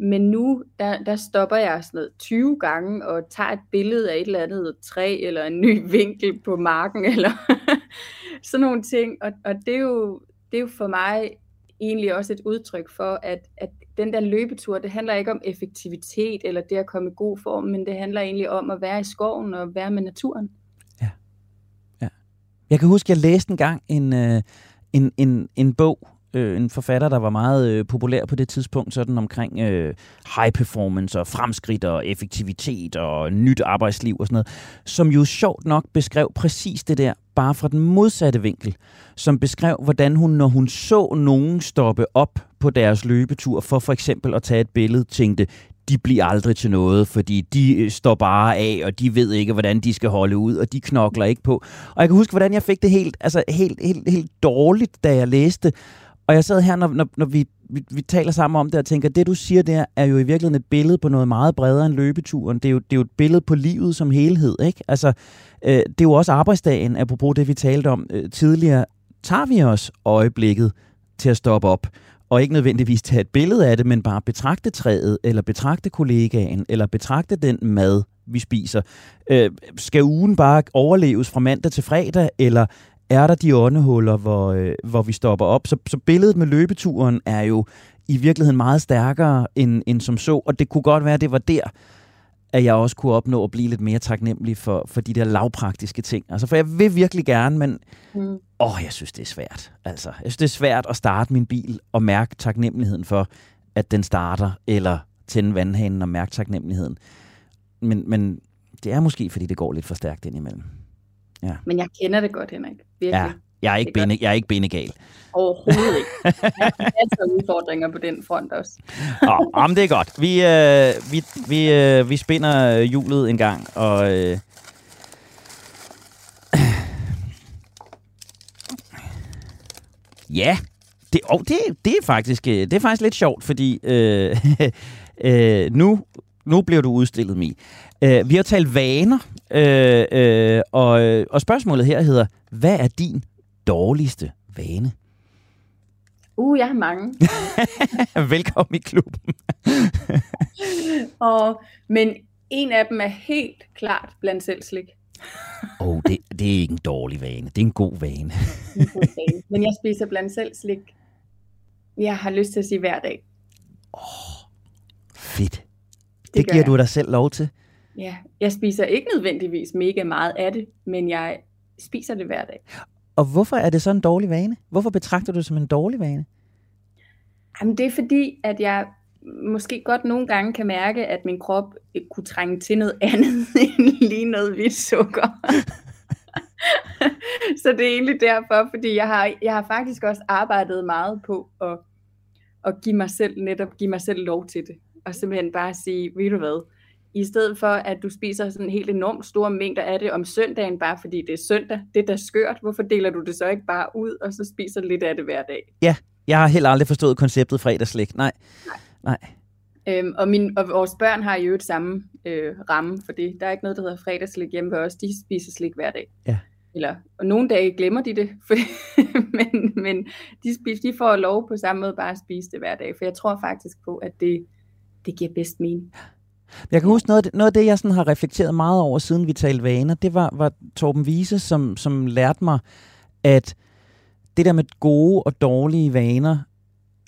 men nu, der, der stopper jeg sådan noget 20 gange og tager et billede af et eller andet træ, eller en ny [LAUGHS] vinkel på marken, eller [LAUGHS] sådan nogle ting. Og, og det, er jo, det er jo for mig egentlig også et udtryk for, at, at den der løbetur, det handler ikke om effektivitet eller det at komme i god form, men det handler egentlig om at være i skoven og være med naturen. Jeg kan huske, jeg læste engang en, øh, en, en, en bog, øh, en forfatter, der var meget øh, populær på det tidspunkt, sådan omkring øh, high performance og fremskridt og effektivitet og nyt arbejdsliv og sådan noget, som jo sjovt nok beskrev præcis det der, bare fra den modsatte vinkel, som beskrev, hvordan hun, når hun så nogen stoppe op på deres løbetur for for eksempel at tage et billede, tænkte, de bliver aldrig til noget, fordi de øh, står bare af, og de ved ikke, hvordan de skal holde ud, og de knokler ikke på. Og jeg kan huske, hvordan jeg fik det helt, altså helt, helt, helt dårligt, da jeg læste. Og jeg sad her, når, når, når vi, vi, vi taler sammen om det, og tænker, det du siger der, er jo i virkeligheden et billede på noget meget bredere end løbeturen. Det er jo, det er jo et billede på livet som helhed, ikke? Altså, øh, det er jo også arbejdsdagen, apropos det, vi talte om øh, tidligere. Tager vi os øjeblikket til at stoppe op? Og ikke nødvendigvis tage et billede af det, men bare betragte træet, eller betragte kollegaen, eller betragte den mad, vi spiser. Øh, skal ugen bare overleves fra mandag til fredag, eller er der de åndehuller, hvor, øh, hvor vi stopper op? Så, så billedet med løbeturen er jo i virkeligheden meget stærkere end, end som så, og det kunne godt være, at det var der, at jeg også kunne opnå at blive lidt mere taknemmelig for, for de der lavpraktiske ting. Altså, for jeg vil virkelig gerne, men mm. åh, jeg synes, det er svært. Altså, jeg synes, det er svært at starte min bil og mærke taknemmeligheden for, at den starter, eller tænde vandhanen og mærke taknemmeligheden. Men, men det er måske, fordi det går lidt for stærkt indimellem. Ja. Men jeg kender det godt, Henrik. Virkelig. Ja, jeg er ikke, bene, jeg er ikke benegal. Overhovedet ikke. Jeg har altså udfordringer på den front også. Nå, om det er godt. Vi, øh, vi, vi, øh, vi spinder hjulet en gang, og... Øh, ja, det, oh, det, det, er faktisk, øh, det er faktisk lidt sjovt, fordi øh, [LAUGHS] øh, nu, nu bliver du udstillet, Mi. Øh, vi har talt vaner, øh, øh, og, og spørgsmålet her hedder, hvad er din dårligste vane? Uh, jeg har mange. [LAUGHS] Velkommen i klubben. [LAUGHS] og, men en af dem er helt klart blandt selv slik. Åh, oh, det, det er ikke en dårlig vane. Det er en god vane. [LAUGHS] en god vane. Men jeg spiser blandt selv slik. Jeg har lyst til at sige hver dag. Åh, oh, fedt. Det, det giver jeg. du dig selv lov til. Ja, jeg spiser ikke nødvendigvis mega meget af det, men jeg spiser det hver dag. Og hvorfor er det så en dårlig vane? Hvorfor betragter du det som en dårlig vane? Jamen, det er fordi, at jeg måske godt nogle gange kan mærke, at min krop øh, kunne trænge til noget [LAUGHS] andet end lige noget hvidt sukker. [LAUGHS] så det er egentlig derfor, fordi jeg har, jeg har faktisk også arbejdet meget på at, at give mig selv netop give mig selv lov til det. Og simpelthen bare sige, ved du hvad, i stedet for at du spiser sådan helt enormt store mængder af det om søndagen, bare fordi det er søndag, det er da skørt. Hvorfor deler du det så ikke bare ud, og så spiser lidt af det hver dag? Ja, jeg har heller aldrig forstået konceptet fredagslæg. Nej. Nej. Nej. Øhm, og, min, og vores børn har jo et samme øh, ramme for det. Der er ikke noget, der hedder fredagslæg hjemme ved os. De spiser slik hver dag. Ja. Eller, og nogle dage glemmer de det, [LAUGHS] for, men, men de, spiser, de får lov på samme måde bare at spise det hver dag. For jeg tror faktisk på, at det, det giver bedst mening. Jeg kan huske noget af det, noget af det jeg sådan har reflekteret meget over, siden vi talte vaner, det var, var Torben Wiese, som, som lærte mig, at det der med gode og dårlige vaner,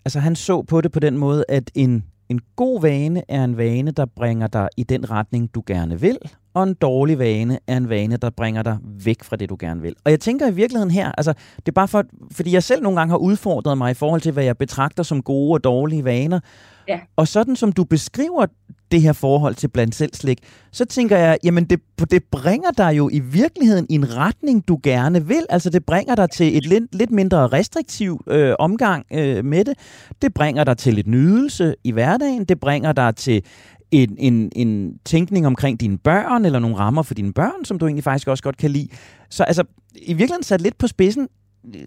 altså han så på det på den måde, at en, en god vane er en vane, der bringer dig i den retning, du gerne vil, og en dårlig vane er en vane, der bringer dig væk fra det, du gerne vil. Og jeg tænker i virkeligheden her, altså det er bare for, fordi jeg selv nogle gange har udfordret mig i forhold til, hvad jeg betragter som gode og dårlige vaner, Ja. Og sådan som du beskriver det her forhold til blandt selv slik, så tænker jeg, jamen det, det bringer dig jo i virkeligheden i en retning, du gerne vil. Altså det bringer dig til et lidt, lidt mindre restriktiv øh, omgang øh, med det. Det bringer dig til lidt nydelse i hverdagen. Det bringer dig til en, en, en tænkning omkring dine børn, eller nogle rammer for dine børn, som du egentlig faktisk også godt kan lide. Så altså, i virkeligheden sat lidt på spidsen,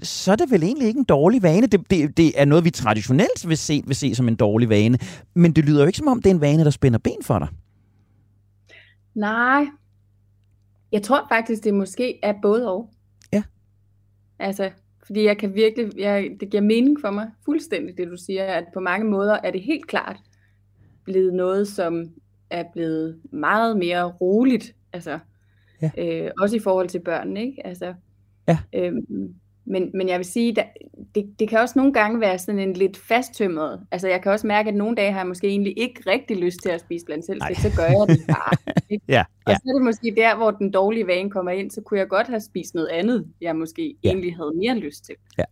så er det vel egentlig ikke en dårlig vane. Det, det, det er noget, vi traditionelt vil se, vil se som en dårlig vane. Men det lyder jo ikke som om, det er en vane, der spænder ben for dig. Nej. Jeg tror faktisk, det måske er både og. Ja. Altså, fordi jeg kan virkelig, jeg, det giver mening for mig fuldstændig, det du siger, at på mange måder er det helt klart blevet noget, som er blevet meget mere roligt. Altså, ja. øh, også i forhold til børnene, ikke? Altså, Ja. Øhm, men, men jeg vil sige, at det, det kan også nogle gange være sådan en lidt fasttømret. Altså jeg kan også mærke, at nogle dage har jeg måske egentlig ikke rigtig lyst til at spise blandt selv, så gør jeg det bare. [LAUGHS] Ja, ja. Og så er det måske der, hvor den dårlige vane kommer ind, så kunne jeg godt have spist noget andet, jeg måske ja. egentlig havde mere lyst til. Ja.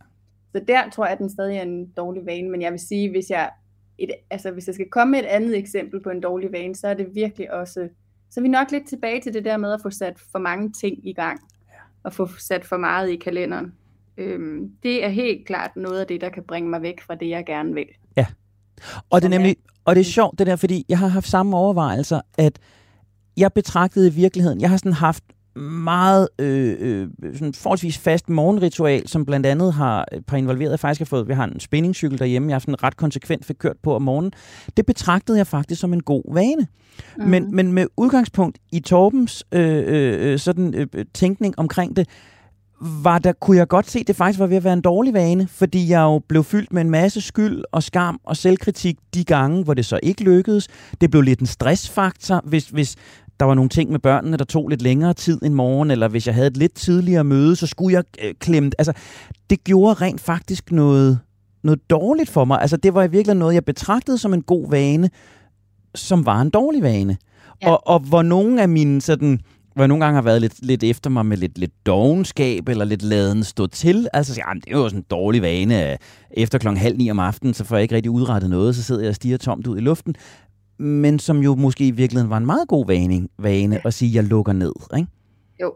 Så der tror jeg, at den stadig er en dårlig vane, men jeg vil sige, hvis jeg, et, altså hvis jeg skal komme med et andet eksempel på en dårlig vane, så er det virkelig også, så er vi nok lidt tilbage til det der med at få sat for mange ting i gang, ja. og få sat for meget i kalenderen. Øhm, det er helt klart noget af det, der kan bringe mig væk fra det, jeg gerne vil. Ja, og det er nemlig, og det er sjovt det der, fordi jeg har haft samme overvejelser, at jeg betragtede i virkeligheden, jeg har sådan haft meget øh, øh, sådan forholdsvis fast morgenritual, som blandt andet har et par involveret faktisk har fået, vi har en spændingscykel derhjemme, jeg har sådan ret konsekvent fik kørt på om morgenen. Det betragtede jeg faktisk som en god vane. Mm. Men, men med udgangspunkt i Torbens øh, øh, sådan øh, tænkning omkring det, var der, kunne jeg godt se, at det faktisk var ved at være en dårlig vane, fordi jeg jo blev fyldt med en masse skyld og skam og selvkritik de gange, hvor det så ikke lykkedes. Det blev lidt en stressfaktor, hvis, hvis der var nogle ting med børnene, der tog lidt længere tid end morgen, eller hvis jeg havde et lidt tidligere møde, så skulle jeg øh, klemme... Altså, det gjorde rent faktisk noget, noget dårligt for mig. Altså, det var i virkeligheden noget, jeg betragtede som en god vane, som var en dårlig vane. Ja. Og, og hvor nogle af mine sådan hvor jeg nogle gange har været lidt, lidt efter mig med lidt, lidt dogenskab, eller lidt laden stå til. Altså, jamen, det er jo sådan en dårlig vane. Efter klokken halv ni om aftenen, så får jeg ikke rigtig udrettet noget, så sidder jeg og stiger tomt ud i luften. Men som jo måske i virkeligheden var en meget god vane, vane at sige, at jeg lukker ned, ikke? Jo.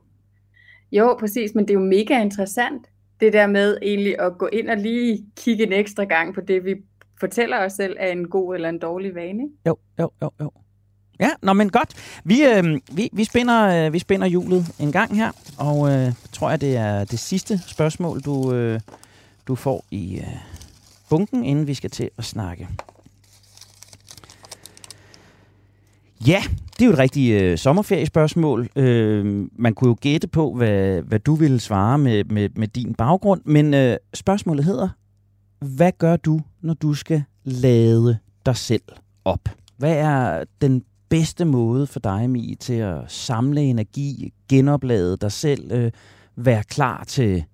Jo, præcis, men det er jo mega interessant, det der med egentlig at gå ind og lige kigge en ekstra gang på det, vi fortæller os selv er en god eller en dårlig vane. Jo, jo, jo, jo. Ja, nå, men godt. Vi, øhm, øh, vi, vi, spænder, øh, vi spænder hjulet en gang her, og øh, tror jeg, det er det sidste spørgsmål, du, øh, du får i øh, bunken, inden vi skal til at snakke. Ja, det er jo et rigtigt øh, sommerferiespørgsmål. Øh, man kunne jo gætte på, hvad, hvad du ville svare med, med, med din baggrund, men øh, spørgsmålet hedder, hvad gør du, når du skal lade dig selv op? Hvad er den bedste måde for dig, Mi, til at samle energi, genoplade dig selv, øh, være klar til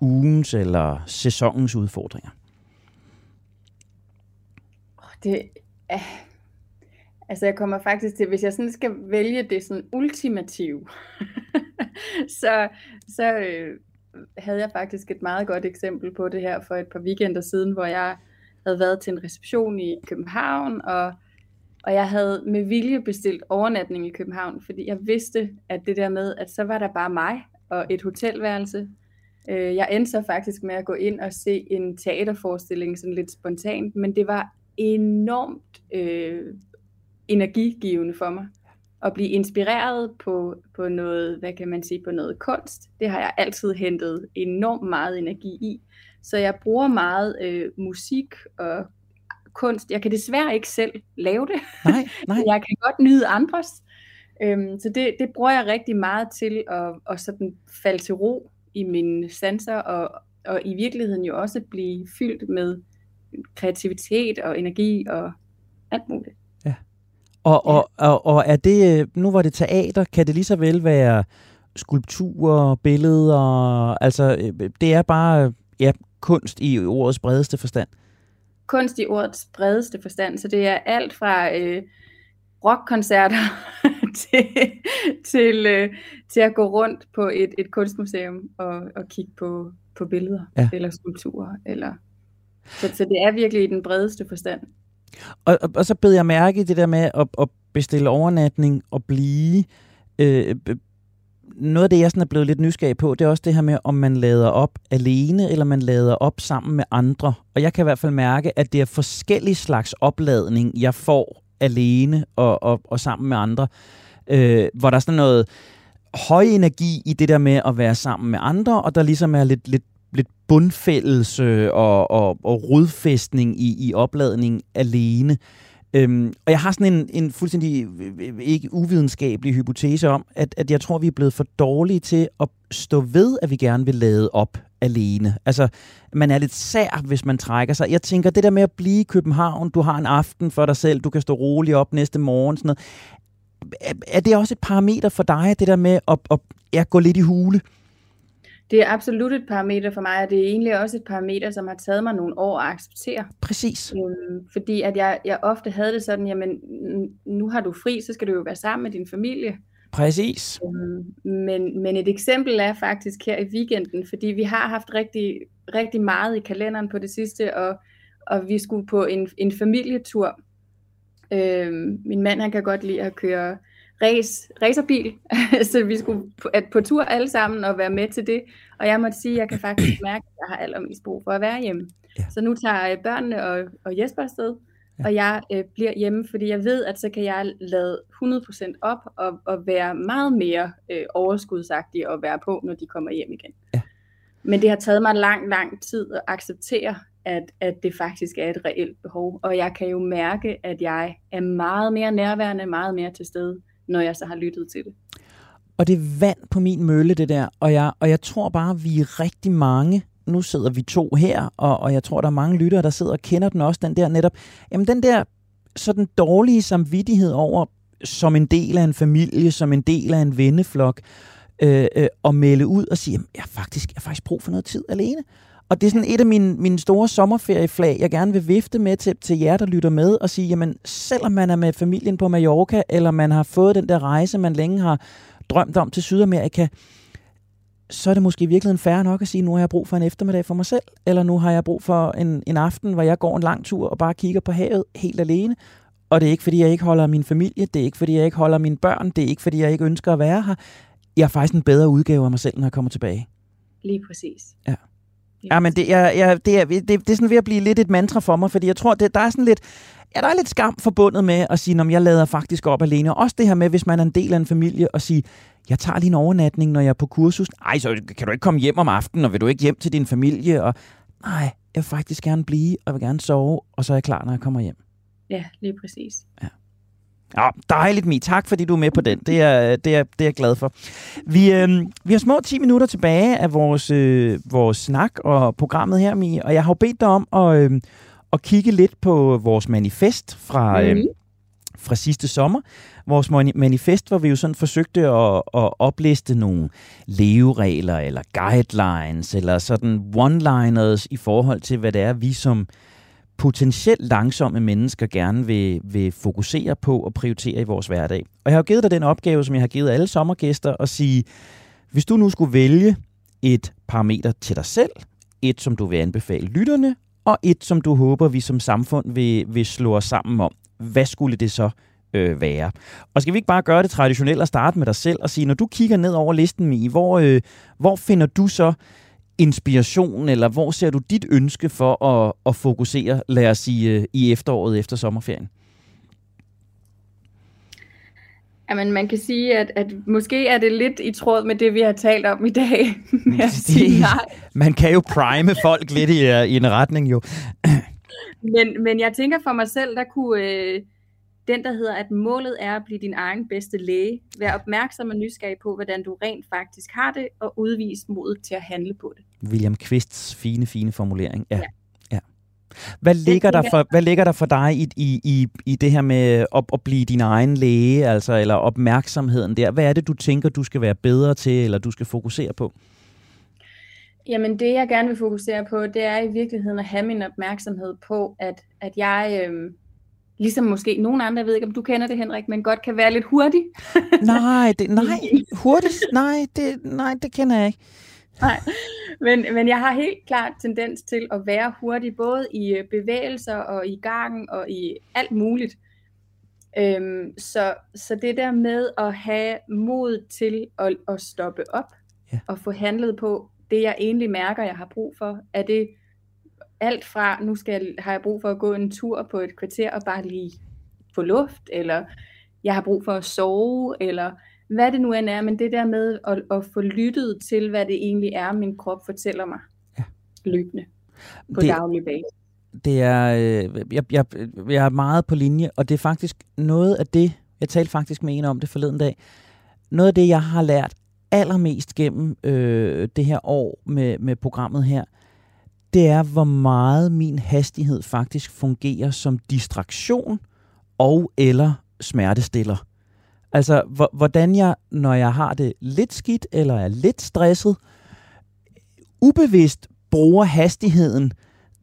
ugens eller sæsonens udfordringer? Det er... Altså jeg kommer faktisk til, hvis jeg sådan skal vælge det sådan ultimative, [LAUGHS] så, så øh, havde jeg faktisk et meget godt eksempel på det her for et par weekender siden, hvor jeg havde været til en reception i København, og og jeg havde med vilje bestilt overnatning i København, fordi jeg vidste, at det der med, at så var der bare mig og et hotelværelse. Øh, jeg endte så faktisk med at gå ind og se en teaterforestilling sådan lidt spontant, men det var enormt øh, energigivende for mig at blive inspireret på, på noget, hvad kan man sige, på noget kunst. Det har jeg altid hentet enormt meget energi i. Så jeg bruger meget øh, musik og kunst. Jeg kan desværre ikke selv lave det. Nej, [LAUGHS] nej. jeg kan godt nyde andres. Øhm, så det, det bruger jeg rigtig meget til at, at sådan falde til ro i mine sanser, og, og i virkeligheden jo også blive fyldt med kreativitet og energi og alt muligt. Ja. Og, og, og, og er det, nu var det teater, kan det lige så vel være skulpturer, billeder, altså øh, det er bare ja, kunst i ordets bredeste forstand? Kunst i ordets bredeste forstand. Så det er alt fra øh, rockkoncerter [LAUGHS] til, til, øh, til at gå rundt på et, et kunstmuseum og, og kigge på, på billeder ja. eller skulpturer. Eller, så, så det er virkelig i den bredeste forstand. Og, og, og så beder jeg mærke i det der med at, at bestille overnatning og blive øh, noget af det, jeg sådan er blevet lidt nysgerrig på, det er også det her med, om man lader op alene, eller man lader op sammen med andre. Og jeg kan i hvert fald mærke, at det er forskellige slags opladning, jeg får alene og, og, og sammen med andre. Øh, hvor der er sådan noget høj energi i det der med at være sammen med andre, og der ligesom er lidt, lidt, lidt bundfældelse og, og, og rodfæstning i, i opladning alene. Øhm, og jeg har sådan en, en fuldstændig ikke uvidenskabelig hypotese om, at, at jeg tror, vi er blevet for dårlige til at stå ved, at vi gerne vil lade op alene. Altså, man er lidt sær, hvis man trækker sig. Jeg tænker, det der med at blive i København, du har en aften for dig selv, du kan stå roligt op næste morgen, sådan noget. Er, er det også et parameter for dig, det der med at, at ja, gå lidt i hule? Det er absolut et parameter for mig, og det er egentlig også et parameter, som har taget mig nogle år at acceptere. Præcis. Øhm, fordi at jeg, jeg ofte havde det sådan, jamen nu har du fri, så skal du jo være sammen med din familie. Præcis. Øhm, men, men et eksempel er faktisk her i weekenden, fordi vi har haft rigtig, rigtig meget i kalenderen på det sidste, og, og vi skulle på en, en familietur. Øhm, min mand han kan godt lide at køre race, racerbil, [LAUGHS] så vi skulle på, at på tur alle sammen og være med til det. Og jeg måtte sige, at jeg kan faktisk [CLEARS THROAT] mærke, at jeg har allermest brug for at være hjemme. Ja. Så nu tager børnene og, og Jesper afsted, ja. og jeg øh, bliver hjemme, fordi jeg ved, at så kan jeg lade 100% op og, og være meget mere øh, overskudsagtig og være på, når de kommer hjem igen. Ja. Men det har taget mig lang, lang tid at acceptere, at, at det faktisk er et reelt behov. Og jeg kan jo mærke, at jeg er meget mere nærværende, meget mere til stede, når jeg så har lyttet til det. Og det er vand på min mølle, det der. Og jeg, og jeg tror bare, vi er rigtig mange. Nu sidder vi to her, og, og jeg tror, der er mange lyttere, der sidder og kender den også, den der netop. Jamen den der sådan dårlige samvittighed over, som en del af en familie, som en del af en venneflok, øh, øh, og melde ud og sige, jeg faktisk, jeg har faktisk brug for noget tid alene. Og det er sådan et af mine, mine store sommerferieflag, jeg gerne vil vifte med til, til jer, der lytter med, og sige, jamen selvom man er med familien på Mallorca, eller man har fået den der rejse, man længe har drømt om til Sydamerika, så er det måske i virkeligheden færre nok at sige, nu har jeg brug for en eftermiddag for mig selv, eller nu har jeg brug for en, en aften, hvor jeg går en lang tur og bare kigger på havet helt alene. Og det er ikke, fordi jeg ikke holder min familie, det er ikke, fordi jeg ikke holder mine børn, det er ikke, fordi jeg ikke ønsker at være her. Jeg er faktisk en bedre udgave af mig selv, når jeg kommer tilbage. Lige præcis. Ja. Ja, men det, jeg, jeg, det, er, det, det er sådan ved at blive lidt et mantra for mig, fordi jeg tror, det, der er sådan lidt, ja, der er lidt skam forbundet med at sige, om jeg lader faktisk op alene. Og også det her med, hvis man er en del af en familie, og sige, jeg tager lige en overnatning, når jeg er på kursus. Nej, så kan du ikke komme hjem om aftenen, og vil du ikke hjem til din familie? Og nej, jeg vil faktisk gerne blive, og vil gerne sove, og så er jeg klar, når jeg kommer hjem. Ja, lige præcis. Ja. Ja, dejligt, Mi. Tak, fordi du er med på den. Det er, det er, det er jeg glad for. Vi, øh, vi har små 10 minutter tilbage af vores, øh, vores snak og programmet her, Mi. Og jeg har jo bedt dig om at, øh, at kigge lidt på vores manifest fra, øh, fra sidste sommer. Vores manifest, hvor vi jo sådan forsøgte at, at opliste nogle leveregler eller guidelines eller sådan one-liners i forhold til, hvad det er, vi som potentielt langsomme mennesker gerne vil, vil fokusere på og prioritere i vores hverdag. Og jeg har jo givet dig den opgave, som jeg har givet alle sommergæster, at sige, hvis du nu skulle vælge et parameter til dig selv, et som du vil anbefale lytterne, og et som du håber, vi som samfund vil, vil slå os sammen om, hvad skulle det så øh, være. Og skal vi ikke bare gøre det traditionelt og starte med dig selv og sige, når du kigger ned over listen, i hvor, øh, hvor finder du så inspiration, eller hvor ser du dit ønske for at, at fokusere, lad os sige, øh, i efteråret efter sommerferien? Jamen, man kan sige, at, at måske er det lidt i tråd med det, vi har talt om i dag. [LAUGHS] med at sige nej. Man kan jo prime folk lidt i, øh, i en retning, jo. men, men jeg tænker for mig selv, der kunne... Øh, den, der hedder, at målet er at blive din egen bedste læge. Vær opmærksom og nysgerrig på, hvordan du rent faktisk har det, og udvise modet til at handle på det. William Kvists fine, fine formulering. Ja. ja. ja. Hvad, ligger der for, hvad ligger der for dig i, i, i, i det her med at, at blive din egen læge, altså, eller opmærksomheden der? Hvad er det, du tænker, du skal være bedre til, eller du skal fokusere på? Jamen det, jeg gerne vil fokusere på, det er i virkeligheden at have min opmærksomhed på, at, at jeg... Øh, ligesom måske nogle andre, jeg ved ikke, om du kender det, Henrik, men godt kan være lidt hurtig. [LAUGHS] nej, det, nej, hurtigt, nej det, nej, det kender jeg ikke. Nej, men, men jeg har helt klart tendens til at være hurtig, både i øh, bevægelser og i gang og i alt muligt. Øhm, så, så det der med at have mod til at, at stoppe op ja. og få handlet på det, jeg egentlig mærker, jeg har brug for, er det alt fra, nu skal jeg, har jeg brug for at gå en tur på et kvarter og bare lige få luft, eller jeg har brug for at sove, eller hvad det nu end er, men det der med at, at få lyttet til, hvad det egentlig er, min krop fortæller mig ja. løbende på det, daglig basis. Det er, øh, jeg, jeg, jeg er meget på linje, og det er faktisk noget af det, jeg talte faktisk med en om det forleden dag, noget af det, jeg har lært allermest gennem øh, det her år med, med programmet her, det er, hvor meget min hastighed faktisk fungerer som distraktion og eller smertestiller. Altså, hvordan jeg, når jeg har det lidt skidt eller er lidt stresset, ubevidst bruger hastigheden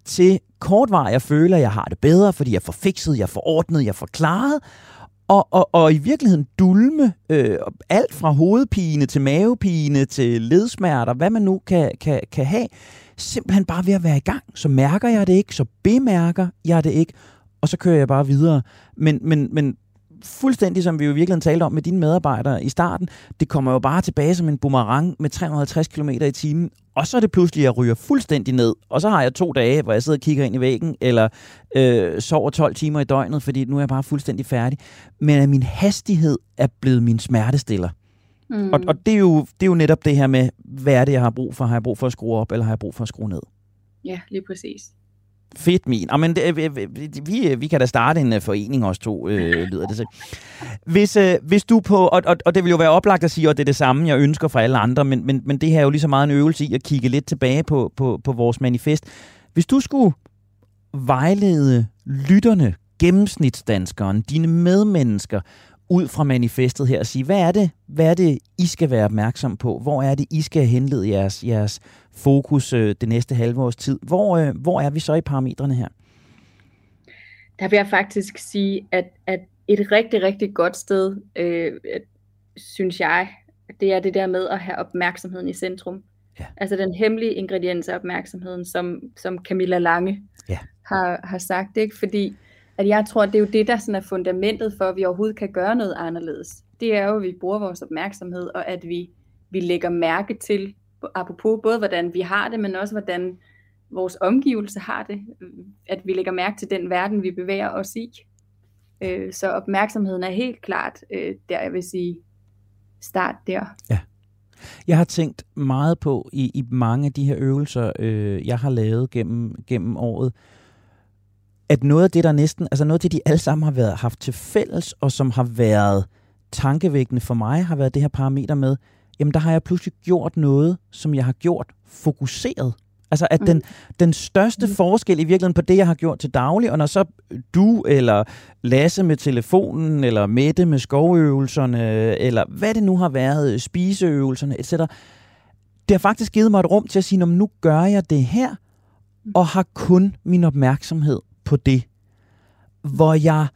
til kortvarig jeg føler, at jeg har det bedre, fordi jeg får fikset, jeg får ordnet, jeg får klaret, og, og, og i virkeligheden dulme øh, alt fra hovedpine til mavepine til ledsmerter, hvad man nu kan, kan, kan have, simpelthen bare ved at være i gang. Så mærker jeg det ikke, så bemærker jeg det ikke, og så kører jeg bare videre. Men, men, men fuldstændig som vi jo virkelig talte om med dine medarbejdere i starten, det kommer jo bare tilbage som en boomerang med 350 km i timen, og så er det pludselig, at jeg ryger fuldstændig ned, og så har jeg to dage, hvor jeg sidder og kigger ind i væggen, eller øh, sover 12 timer i døgnet, fordi nu er jeg bare fuldstændig færdig. Men at min hastighed er blevet min smertestiller. Mm. Og, og det, er jo, det er jo netop det her med, hvad er det, jeg har brug for? Har jeg brug for at skrue op, eller har jeg brug for at skrue ned? Ja, lige præcis. Fedt, min. men det, vi, vi, vi kan da starte en forening også to, øh, lyder det til. Hvis, øh, hvis du på, og, og, og det vil jo være oplagt at sige, at det er det samme, jeg ønsker for alle andre, men, men, men det her er jo lige så meget en øvelse i at kigge lidt tilbage på, på, på vores manifest. Hvis du skulle vejlede lytterne, gennemsnitsdanskeren, dine medmennesker, ud fra manifestet her og sige, hvad er det, hvad er det I skal være opmærksom på? Hvor er det, I skal henlede jeres, jeres fokus øh, det næste halve års tid? Hvor, øh, hvor er vi så i parametrene her? Der vil jeg faktisk sige, at, at et rigtig, rigtig godt sted, øh, synes jeg, det er det der med at have opmærksomheden i centrum. Ja. Altså den hemmelige ingrediens af opmærksomheden, som, som Camilla Lange ja. har, har sagt. Ikke? Fordi at jeg tror, at det er jo det, der sådan er fundamentet for, at vi overhovedet kan gøre noget anderledes. Det er jo, at vi bruger vores opmærksomhed, og at vi, vi lægger mærke til, apropos både hvordan vi har det, men også hvordan vores omgivelse har det. At vi lægger mærke til den verden, vi bevæger os i. Øh, så opmærksomheden er helt klart øh, der, jeg vil sige, start der. Ja. Jeg har tænkt meget på i, i mange af de her øvelser, øh, jeg har lavet gennem, gennem året, at noget af det, der næsten, altså noget af det, de alle sammen har været, haft til fælles, og som har været tankevækkende for mig, har været det her parameter med, jamen der har jeg pludselig gjort noget, som jeg har gjort fokuseret. Altså at mm. den, den største mm. forskel i virkeligheden på det, jeg har gjort til daglig, og når så du eller Lasse med telefonen, eller Mette med skovøvelserne, eller hvad det nu har været, spiseøvelserne, etc., det har faktisk givet mig et rum til at sige, nu gør jeg det her, mm. og har kun min opmærksomhed på det, hvor jeg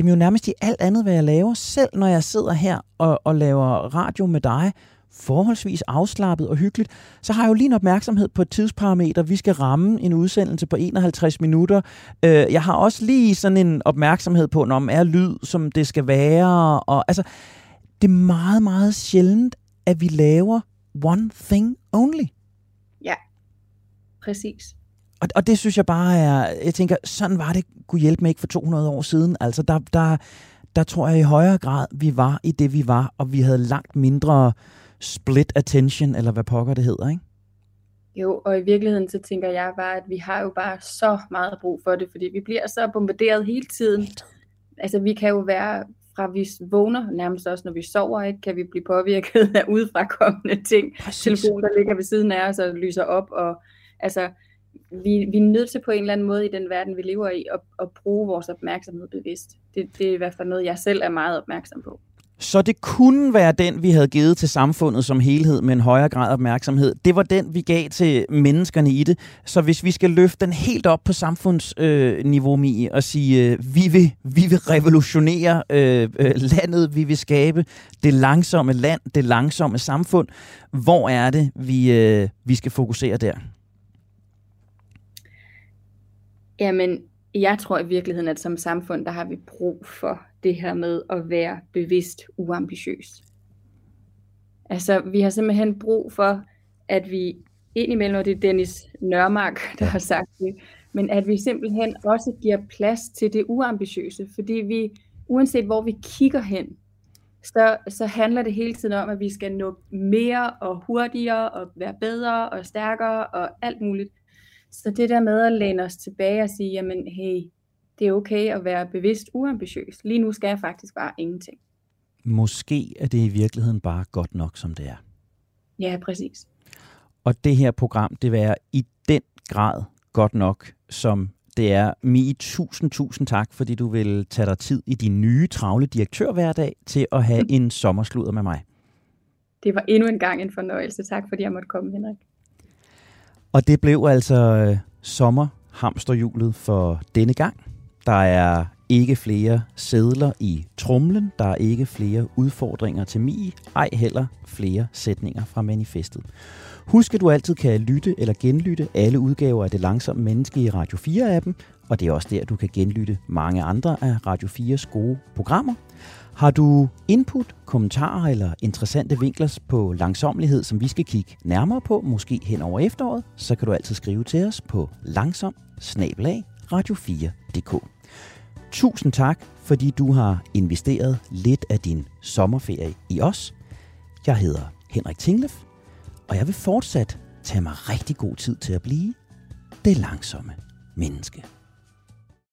jamen jo nærmest i alt andet, hvad jeg laver, selv når jeg sidder her og, og laver radio med dig, forholdsvis afslappet og hyggeligt, så har jeg jo lige en opmærksomhed på et tidsparameter. Vi skal ramme en udsendelse på 51 minutter. Øh, jeg har også lige sådan en opmærksomhed på, når er lyd, som det skal være. Og, altså, det er meget, meget sjældent, at vi laver one thing only. Ja, præcis. Og, og det synes jeg bare er, jeg tænker, sådan var det, kunne hjælpe mig ikke for 200 år siden. Altså der, der, der tror jeg i højere grad, vi var i det, vi var, og vi havde langt mindre split attention, eller hvad pokker det hedder, ikke? Jo, og i virkeligheden så tænker jeg bare, at vi har jo bare så meget brug for det, fordi vi bliver så bombarderet hele tiden. Altså vi kan jo være, fra vi vågner, nærmest også når vi sover, ikke, kan vi blive påvirket af udefrakommende ting. Præcis. Telefon, der ligger ved siden af os og lyser op, og altså vi, vi er nødt til på en eller anden måde i den verden, vi lever i, at, at bruge vores opmærksomhed bevidst. Det, det er i hvert fald noget, jeg selv er meget opmærksom på. Så det kunne være den, vi havde givet til samfundet som helhed med en højere grad af opmærksomhed. Det var den, vi gav til menneskerne i det. Så hvis vi skal løfte den helt op på samfundsniveau, øh, Mi, og sige, øh, vi, vil, vi vil revolutionere øh, øh, landet, vi vil skabe det langsomme land, det langsomme samfund. Hvor er det, vi, øh, vi skal fokusere der? Jamen, jeg tror i virkeligheden, at som samfund, der har vi brug for det her med at være bevidst uambitiøs. Altså, vi har simpelthen brug for, at vi indimellem, og det er Dennis Nørmark, der har sagt det, men at vi simpelthen også giver plads til det uambitiøse, fordi vi, uanset hvor vi kigger hen, så, så handler det hele tiden om, at vi skal nå mere og hurtigere og være bedre og stærkere og alt muligt. Så det der med at læne os tilbage og sige, jamen hey, det er okay at være bevidst uambitiøs. Lige nu skal jeg faktisk bare ingenting. Måske er det i virkeligheden bare godt nok, som det er. Ja, præcis. Og det her program, det vil i den grad godt nok, som det er. Mi, tusind, tusind tak, fordi du vil tage dig tid i din nye travle direktørhverdag til at have [LAUGHS] en sommersluder med mig. Det var endnu en gang en fornøjelse. Tak fordi jeg måtte komme, Henrik. Og det blev altså øh, sommerhamsterhjulet for denne gang. Der er ikke flere sædler i trumlen, der er ikke flere udfordringer til mig, ej heller flere sætninger fra manifestet. Husk, at du altid kan lytte eller genlytte alle udgaver af Det Langsomme Menneske i Radio 4-appen, og det er også der, du kan genlytte mange andre af Radio 4's gode programmer. Har du input, kommentarer eller interessante vinkler på langsomlighed, som vi skal kigge nærmere på, måske hen over efteråret, så kan du altid skrive til os på langsom radio4.dk. Tusind tak, fordi du har investeret lidt af din sommerferie i os. Jeg hedder Henrik Tinglef, og jeg vil fortsat tage mig rigtig god tid til at blive det langsomme menneske.